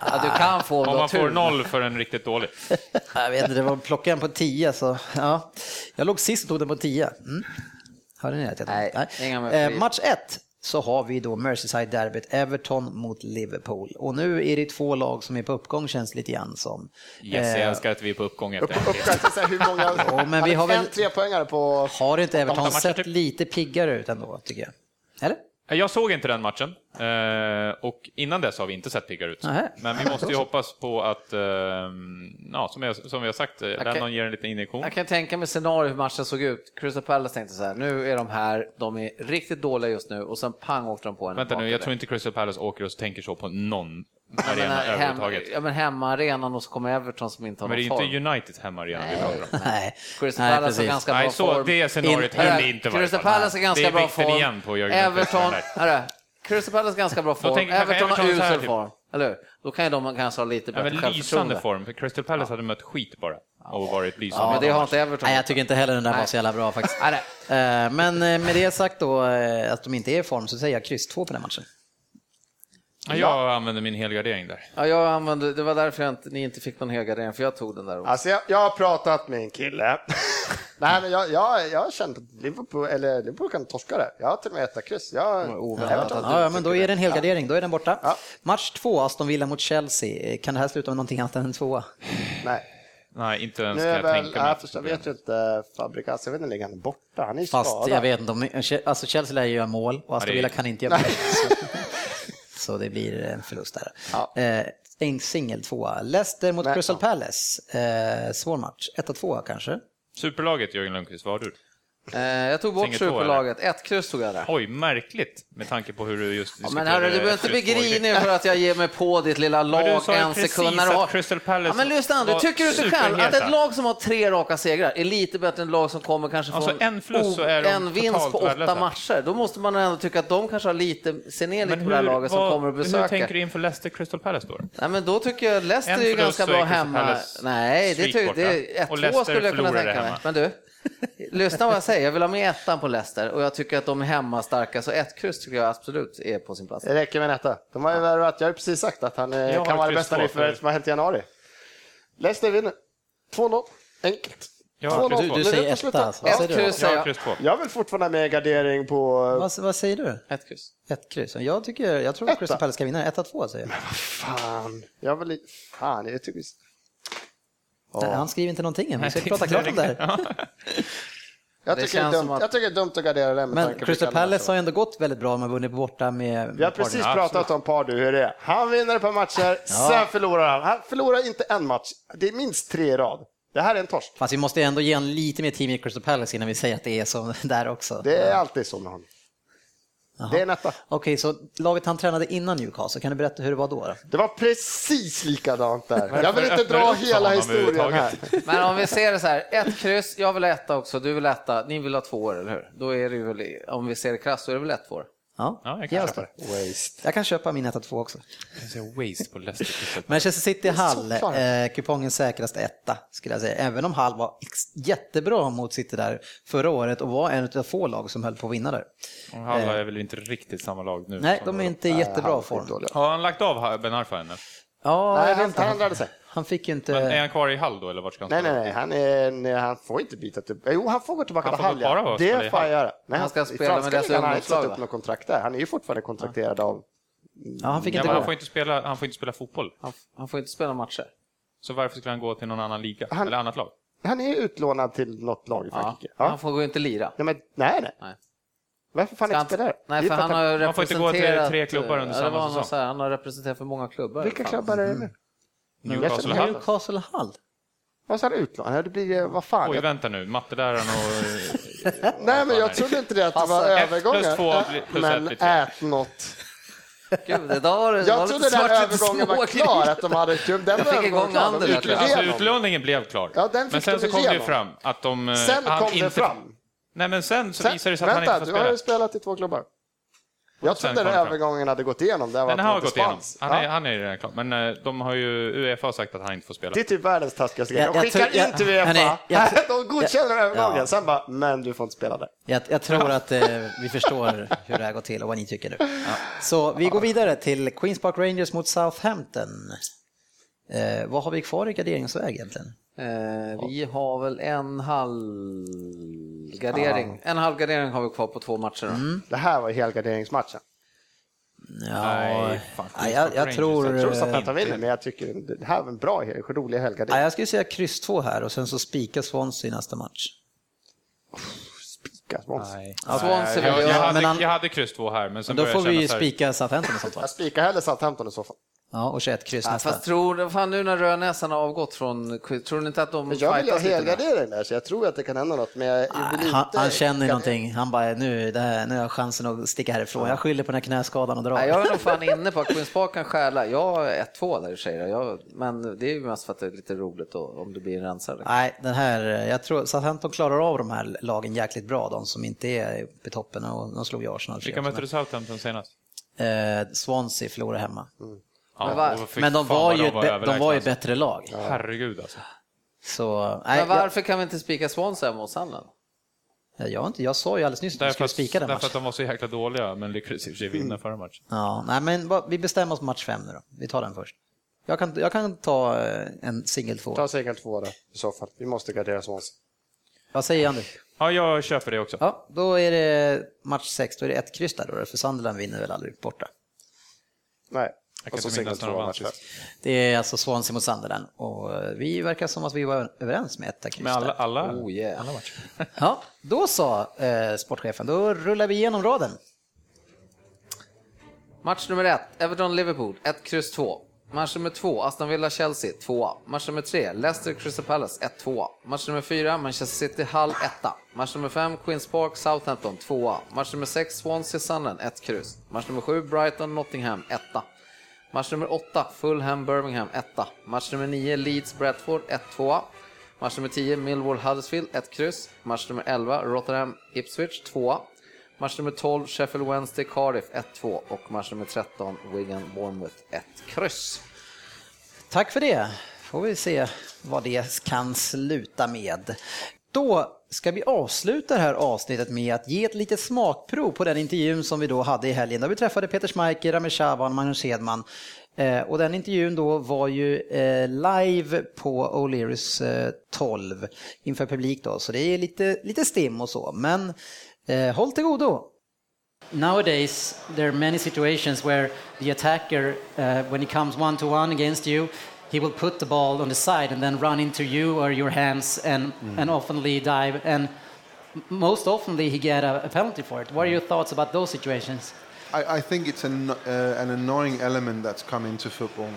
Ja, du kan få om man får noll för en riktigt dålig. Jag vet inte, det var plocka en på 10 så ja. Jag låg sist och tog den på 10. Mm. Hörde ni rätt? Jag tog- Nej, med Eh, match 1 så har vi då Merseyside-derbyt, Everton mot Liverpool. Och nu är det två lag som är på uppgång känns det lite grann som. Yes, jag Eh, älskar att vi är på uppgång efter Upp, uppskattar sig hur många... Ja, men vi har väl- en trepoängare på... Har inte Everton sett typ. lite piggare ut ändå, tycker jag? Eller? Jag såg inte den matchen eh, och innan dess har vi inte sett piggare ut. Nähä. Men vi måste ju hoppas på att, eh, ja, som, jag, som vi har sagt, eh, Lennon ger en liten injektion. Jag kan tänka mig scenario hur matchen såg ut. Crystal Palace tänkte så här, nu är de här, de är riktigt dåliga just nu och sen pang åkte de på en. Vänta nu, jag tror inte Crystal Palace åker och tänker så på någon Jag arena menar, hem, överhuvudtaget. ja, men hemmaarenan och så kommer Everton som inte har Men det är någon ju form. inte Uniteds hemmaarena vi pratar om. Nej. Crystal Palace har precis. ganska Nej, bra så form. det scenariot höll vi inte Crystal. Palace har ganska Det är bra form. igen på Jörgen Everton, hörru, Crystal Palace har ganska bra form. Everton har usel typ. form. Eller hur? Då kan ju de kanske ha lite Ja, bättre men lysande form, för Crystal Palace hade mött skit bara och varit Ja, lysande. men det har inte Everton. Nej, jag tycker inte heller den där var så jävla bra faktiskt. Eh, Men eh, med det sagt då, eh, att de inte är i form, så säger jag kryss 2 på den matchen. Ja, jag använder min helgardering där. Ja, jag använde, det var därför jag inte, ni inte fick någon högardering, för jag tog den där. Alltså jag, jag har pratat med en kille. Nej, men jag, jag, jag har känt att Liverpool, eller Liverpool kan torska det. Jag har till och med ett kryss. Jag, Ja, ja, men då är det en helgardering, då är den borta. Ja. Match 2, Aston Villa mot Chelsea. Kan det här sluta med någonting annat än en tvåa? Nej. Nej, inte ens Nu kan är jag väl, tänka mig. jag, vet ju inte, Fabregas, jag vet inte, ligger han borta? Han är ju Fast skadad. jag vet inte, om, alltså Chelsea lär ju göra mål och Aston Villa kan inte göra mål. Så, det blir en förlust där. Ja. Eh, en singel tvåa. Leicester mot Nej, Crystal ja. Palace. Eh, svår match. 1-2 kanske. Superlaget, Jörgen Lundqvist, vad har du? Eh, jag tog bort superlaget. Ett kryss tog jag där. Oj, märkligt med tanke på hur du just Ja, men hörru, du behöver inte bli grinig för att jag ger mig på ditt lilla lag en sekund. När du har... Crystal Palace Ja, men lyssna, du tycker inte själv att ett lag som har tre raka segrar är lite bättre än ett lag som kommer kanske få Alltså, en de en vinst på åtta matcher. Då måste man ändå tycka att de kanske har lite, ser ner lite på det här hur, laget som kommer att hur besöka. tänker du inför Leicester Crystal Palace då? Nej, men då tycker jag Leicester är ganska bra hemma. Nej, det, det är Och 1-2 Leicester skulle jag kunna tänka mig. Men du, lyssna vad jag säger. Jag vill ha med ettan på Leicester och jag tycker att de är hemma starka, så ett kryss tycker jag absolut är på sin plats. Det räcker med en etta. De har ju värvat, jag har ju precis sagt att han eh, Jag kan vara det bästa nyförvärvet som har hänt i januari. Leicester vinner. 2-0. Enkelt. Jag 2-0. har kryss Du, två. du säger etta alltså. Ja. Vad säger Ett kryss Jag säger jag. kryss. Jag vill fortfarande med gardering på... Vad, vad säger du? Ett kryss. Ett kryss. Jag, tycker, jag tror att Crystal Palace ska vinna. 1-2 säger jag. Fan. Jag vill... Fan, jag tycker... Nej, Han skriver inte någonting än. Vi ska prata klart om det här. Jag tycker, det är dumt. att- jag tycker det är dumt att gardera det med Men Crystal Palace har ändå gått väldigt bra. De har vunnit borta med... Vi har precis Ja, pratat absolut. om Pardew, hur det är. Han vinner ett par matcher, sen förlorar han. Han förlorar inte en match. Det är minst tre i rad. Det här är en torsk. Fast vi måste ändå ge en lite mer team i Crystal Palace innan vi säger att det är så där också. Det är alltid så med honom. Det är en etta. Okej, så laget han tränade innan Newcastle, kan du berätta hur det var då? då? Det var precis likadant där. Jag vill inte dra hela historien här. Men om vi ser det så här, ett kryss, jag vill etta också, du vill etta, ni vill ha två år, eller hur? Då är det ju väl, om vi ser det krasst, så är det väl ett år. Ja, Ja, jag kan oss köpa det. Waste. Jag kan köpa min 1-2 också. Jag säger waste på Leicester. Manchester City Hall, eh, kupongens säkraste etta skulle jag säga. Även om Hall var jättebra mot City där förra året och var en av få lag som höll på att vinna där. Och Halla är väl inte riktigt samma lag nu. Nej, de är inte i jättebra form. Har han lagt av Ben Arfa ännu? Ja, Nej, han, inte. han ändrade sig. Han fick ju Men är inte... han kvar i Hall då, eller vart ska han Nej, nej, nej. Han, är, nej, han får inte byta till... Jo, han får gå tillbaka Han till Hall. bara ja. Det får han göra. Nej, Han ska spela med deras har han inte ungdomslag, satt upp något kontrakt där. Han är ju fortfarande kontrakterad av... Ja, han fick Ja, inte men han får inte spela, han får inte spela fotboll. Han, han får inte spela matcher. Så varför skulle han gå till någon annan liga? Han- Eller annat lag? Han är utlånad till något lag i Ja. Frankrike. Han Ja. får gå inte lira. Nej, men, nej, nej. Varför fan inte han- spela där? Nej, för han har Man får inte gå till tre klubbar under ja, det samma var någon säsong. så här, Han har representerat för många klubbar. Vilka Fan. klubbar är det nu? Newcastle och Jag- Hall? Newcastle Hall. Vad sa du utlånad? Ja, Det blir, eh, vad fan. Oj, vänta nu, matteläraren och... nej, men jag trodde inte det att det var Passa. Ett plus två plus Men ät något. Gud, idag var det, var Jag lite trodde den övergången var klar, att de hade... Den Jag fick igång klar. De Ander där, gick tror jag. Alltså utlåningen blev klar. Ja, den fick men sen så kom det ju fram att de... eh, Sen han kom det inte... fram. Nej, men sen så Sen, visade det sig att han vänta, inte du får har spela. ju spelat i två klubbar. Jag trodde den övergången hade gått igenom. Det var Den har gått igenom. Han är, Ja. han är redan klar. Men eh, de har ju, Uefa har sagt att han inte får spela. Det är typ världens taskigaste grej. Jag- De skickar jag- in till Uefa, hörni, jag tror- de godkänner övergången, Ja. sen bara, men du får inte spela där. Jag, jag tror att eh, vi förstår hur det här går till och vad ni tycker nu. Så vi går vidare till Queens Park Rangers mot Southampton. Eh, vad har vi kvar i garderingsväg egentligen? Eh, vi har väl en halv gardering. En halv gardering har vi kvar på två matcher. Då. Det här var helgarderingsmatchen. Ja, Nej, fan, ja, jag, jag tror... Jag tror Southampton vinner, men jag tycker det här var en bra, rolig Ja, helgardering. jag skulle säga kryss 2 här och sen så spika Swansea i nästa match. Spika Swansea. Nej. Swansea Jag, vill jag, jag- hade, men han- jag hade kryss två här, men sen då får vi ju så spika Southampton i sånt fall. Jag spikar hellre Southampton i så fall. Ja, och 21 kryss Ja, nästa. fast tror, fan, nu när Rödnäsan har avgått från tror ni inte att de jag vill ju mer? helgardering där, så jag tror att det kan hända något. Men jag vill inte... Han, han känner någonting. Han bara, nu, det här, nu har jag chansen att sticka härifrån. Jag skyller på den här knäskadan och drar. Nej, jag är nog fan inne på att Queens Park kan stjäla. Jag har 1-2 där i och för sig. men det är ju mest för att det är lite roligt då, om det blir en rensare. Nej, den här, jag tror Southampton klarar av de här lagen jäkligt bra, de som inte är i toppen och de slog ju Arsenal. Vilka mötte du Southampton senast? Eh, Swansea förlorade hemma. Ja, Men va- och fy Men de var ju, de be- de var ju alltså. bättre lag. Herregud alltså. Så, nej, Men varför kan vi inte spika Swansea mot Sunderland? jag, jag, inte, jag sa ju alldeles nyss att vi skulle spika den därför att matchen. de var så jäkla dåliga, men lyckades i och för sig vinna förra matchen. Ja, nej, men vi bestämmer oss på match fem nu då. Vi tar den först. Jag kan, jag kan ta eh, en singel två. Ta segern två då, i så fall. Vi måste gardera Swansea. Vad säger Andy? Ja, jag köper det också. Ja, då är det match sex, då är det ett kryss där då, för Sunderland vinner väl aldrig borta. Nej. Jag Och kan så inte segern minnas när de två matcher. Det är alltså Swansea mot Sunderland och vi verkar som att vi var överens med ett kryss Med alla, alla, Oh, yeah. alla matcher. Ja, då sa eh, sportchefen, då rullar vi igenom raden. Match nummer ett, Everton-Liverpool, 1, kryss 2. Match nummer två, Aston Villa-Chelsea, 2 Match nummer tre, Leicester-Crystal Palace, 1-2. Match nummer fyra, Manchester City-Hull, 1 Match nummer fem, Queens Park-Southampton, 2 Match nummer sex, Swansea-Sunderland, 1 kryss. Match nummer sju, Brighton-Nottingham, 1 Match nummer 8, Fulham-Birmingham, 1 Match nummer 9, Leeds-Bradford, 1-2 Match nummer 10, Millwall-Huddersfield, 1 kryss. Match nummer 11, Rotterdam-Ipswich, 2 Match nummer 12, Sheffield Wednesday, Cardiff 1-2 och match nummer 13, Wigan Bournemouth 1 kryss. Tack för det. Får vi se vad det kan sluta med. Då ska vi avsluta det här avsnittet med att ge ett litet smakprov på den intervjun som vi då hade i helgen. Där vi träffade Peter Schmeichel, Ramesh Shaban och Magnus Hedman. Eh, och den intervjun då var ju eh, live på O'Learys eh, 12 inför publik då, så det är lite, lite stim och så. Men eh, håll till godo. Nowadays, there are many situations where the attacker, uh, when he comes one to one against you, he will put the ball on the side and then run into you or your hands and, and oftenly dive. And most oftenly, he get a, a penalty for it. What are your thoughts about those situations? I, I think it's an, uh, an annoying element that's come into football.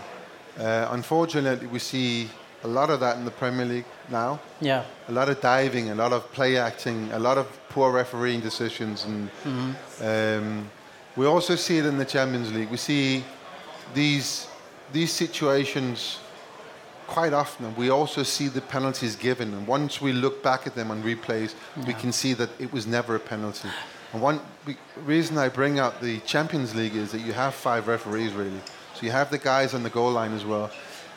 Uh, unfortunately, we see a lot of that in the Premier League now. Yeah. A lot of diving, a lot of play acting, a lot of poor refereeing decisions, and um, we also see it in the Champions League. We see these these situations quite often. We also see the penalties given, and once we look back at them on replays, we can see that it was never a penalty. And one reason I bring out the Champions League is that you have five referees really, so you have the guys on the goal line as well,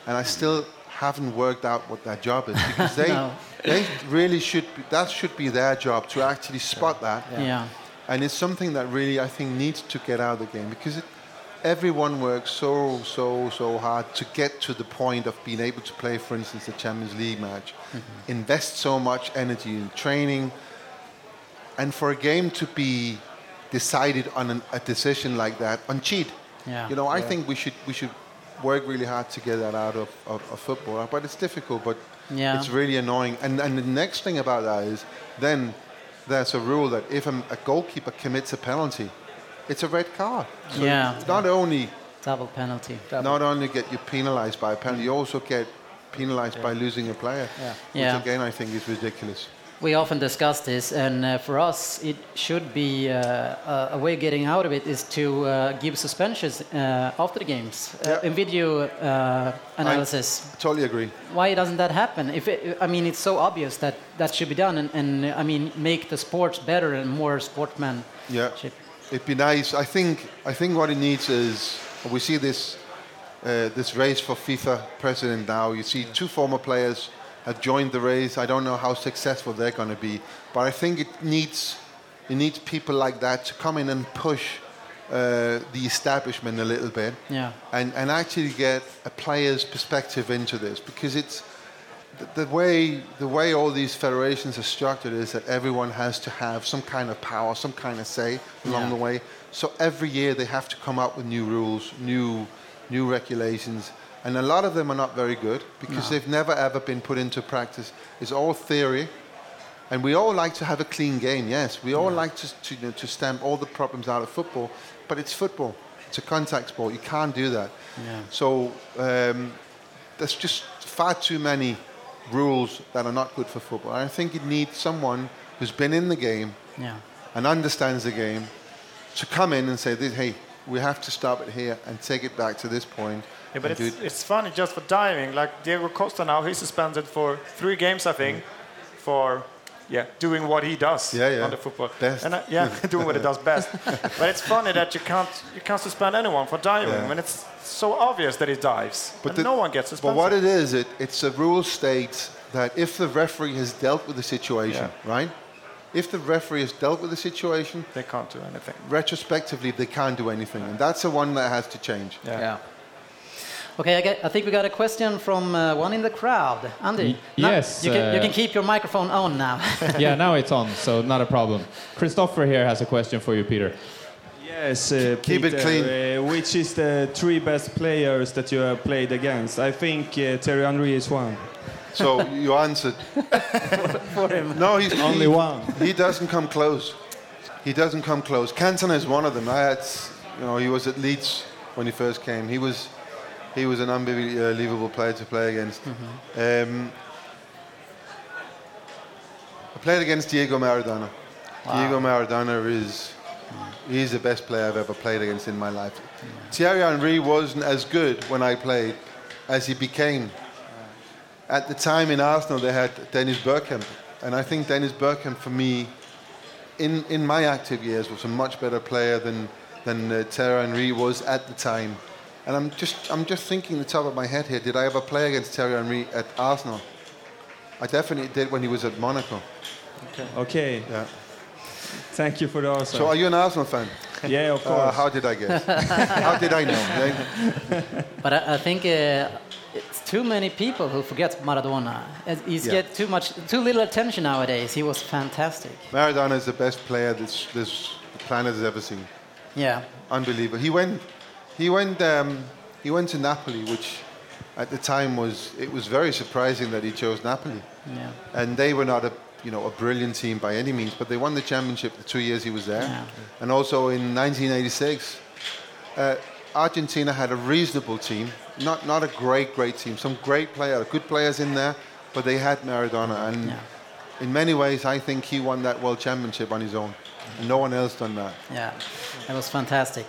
and I still haven't worked out what their job is because they No. they really should be, that should be their job to actually spot that Yeah. and it's something that really I think needs to get out of the game because it, everyone works so so so hard to get to the point of being able to play, for instance, the Champions League match, mm-hmm. invest so much energy in training, and for a game to be decided on an, a decision like that on cheat. Yeah. You know, I think we should we should work really hard to get that out of, of, of football, but it's difficult. But Yeah. it's really annoying. And and the next thing about that is then there's a rule that if a, a goalkeeper commits a penalty, it's a red card. So Yeah. Not only Double penalty. not only get you penalised by a penalty, you also get penalised by losing a player, which Yeah. again I think is ridiculous. We often discuss this, and uh, for us, it should be uh, a- a way of getting out of it is to uh, give suspensions uh, after the games uh, in video uh, analysis. Totally agree. Why doesn't that happen? If it, I mean, it's so obvious that that should be done, and, and I mean, make the sports better and more sportsmanship. Yeah. It'd be nice. I think I think what it needs is we see this uh, this race for FIFA president now. You see two former players have joined the race. I don't know how successful they're going to be, but I think it needs it needs people like that to come in and push uh, the establishment a little bit Yeah. and, and actually get a player's perspective into this because it's the, way the way all these federations are structured is that everyone has to have some kind of power, some kind of say along Yeah. the way. So every year they have to come up with new rules, new new regulations, and a lot of them are not very good because they've never ever been put into practice. It's all theory. And we all like to have a clean game, yes. We all like to, to, you know, to stamp all the problems out of football, but it's football. It's a contact sport. You can't do that. Yeah. So um, there's just far too many rules that are not good for football. I think it needs someone who's been in the game Yeah. and understands the game to come in and say, "This- hey, we have to stop it here and take it back to this point. Yeah, but it's, it- it's funny just for diving. Like Diego Costa now, he's suspended for three games, I think, for yeah doing what he does Yeah, yeah. on the football. Best. And uh, yeah, doing what he does best. but it's funny that you can't you can't suspend anyone for diving Yeah. when it's so obvious that he dives, but the- no one gets suspended. But what it is, it, it's a rule states that if the referee has dealt with the situation, right? If the referee has dealt with the situation, they can't do anything. retrospectively they can't do anything, and that's the one that has to change. Yeah. Yeah. Okay, I, get, I think we got a question from uh, one in the crowd. Andy, Y- now yes, you, can, you uh, can keep your microphone on now. yeah, now it's on, so not a problem. Christopher here has a question for you, Peter. Yes, uh, Keep it clean. Uh, which is the three best players that you have played against? I think uh, Terry Henry is one. So you answered. for him. No, he's Only he, one. He doesn't come close. He doesn't come close. Cantona is one of them. I had, you know, he was at Leeds when he first came. He was, he was an unbelievable player to play against. Um, I played against Diego Maradona. Diego Maradona is, he's the best player I've ever played against in my life. Thierry Henry wasn't as good when I played as he became. At the time in Arsenal, they had Dennis Bergkamp, and I think Dennis Bergkamp, for me, in, in my active years, was a much better player than than uh, Thierry Henry was at the time. And I'm just I'm just thinking the top of my head here. Did I ever play against Terry Henry at Arsenal? I definitely did when he was at Monaco. Okay. Okay. Yeah. Thank you for the answer. So are you an Arsenal fan? yeah, of Uh, course. how did I guess? how did I know? But I, I think uh, it's too many people who forget Maradona. Uh, He's Yeah. get too much, too little attention nowadays. He was fantastic. Maradona is the best player this this planet has ever seen. Yeah, unbelievable. He went, he went, um, he went to Napoli, which at the time was it was very surprising that he chose Napoli. yeah. And they were not a you know a brilliant team by any means, but they won the championship the two years he was there. Yeah. And also in 1986, uh, Argentina had a reasonable team, not not a great great team. Some great player, good players in there, but they had Maradona, and Yeah. in many ways, I think he won that world championship on his own. And no one else done that. Yeah, it was fantastic.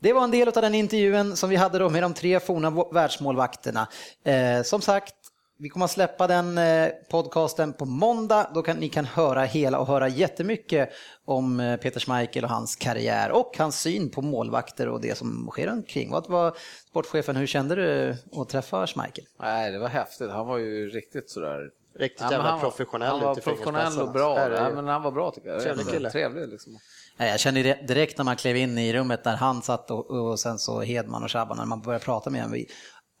Det var en del av den intervjun som vi hade då med de tre forna världsmålvakterna. Eh, som sagt, vi kommer att släppa den eh, podcasten på måndag. Då kan ni kan höra hela och höra jättemycket om eh, Peter Schmeichel och hans karriär och hans syn på målvakter och det som sker omkring. Vad var sportchefen, hur kände du att träffa Schmeichel? Nej, det var häftigt. Han var ju riktigt sådär... Riktigt Ja, jävla han var- professionell Han var professionell och bra. Ja, men han var bra tycker jag. Trevlig kille. Trevlig liksom. Nej, Jag kände det direkt när man klev in i rummet där han satt och, och sen så Hedman och Shabban när man började prata med honom.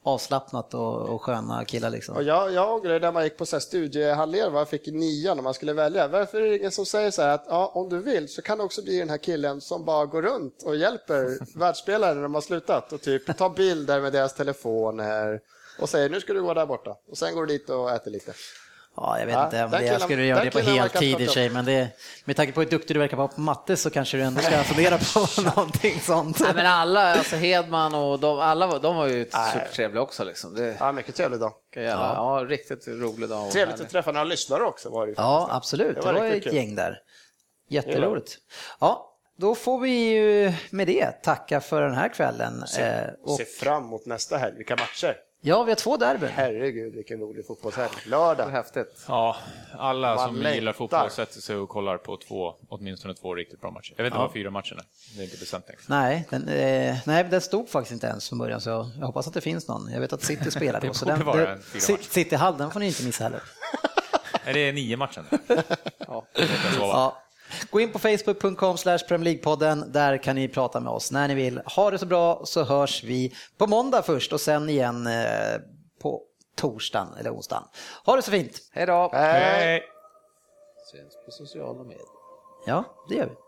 Avslappnat och, och sköna killar liksom. Och jag, jag ångrar när man gick på så här jag fick nian när man skulle välja. Varför är det ingen som säger så här att ja, om du vill så kan du också bli den här killen som bara går runt och hjälper världsspelare när de har slutat och typ tar bilder med deras telefoner och säger nu ska du gå där borta och sen går du dit och äter lite. Ja, jag vet Ja, inte om det, jag killen- skulle göra det på heltid i sig, men det, med tanke på hur duktig du verkar vara på matte så kanske du ändå ska fundera på någonting sånt. Nej, men alla, alltså Hedman och de, alla var- de var ju supertrevliga också. Liksom. Det, Ja, mycket trevlig dag. ja. ja, riktigt rolig dag. Trevligt härlig. att träffa några lyssnare också. Var det Ja, absolut. Det Det var var, riktigt ett kul. gäng där. Jätteroligt. Ja, då får vi ju med det tacka för den här kvällen. Eh, och, Se fram emot nästa helg. Vilka matcher! Ja, vi har två derbyn. Herregud vilken rolig fotbollshelg. Lördag. Häftigt. Ja, alla Man som gillar fotboll sätter sig och kollar på två, åtminstone två riktigt bra matcher. Jag vet inte Ja. vad fyra matcherna är. Det är inte bestämt än. Nej, den, eh, nej, den stod faktiskt inte ens från början så jag, jag hoppas att det finns någon. Jag vet att City spelar då. så borde den, vara det- en fyra Ci- matcher. City Hall, den får ni inte missa heller. Är det nio matchen? Ja. Ja. Gå in på facebook.com slash League-podden. Där kan ni prata med oss när ni vill. Ha det så bra så hörs vi på måndag först och sen igen eh, på torsdagen eller onsdagen. Ha det så fint. Hej då! Hej. Hej! Syns på sociala medier. Ja, det gör vi.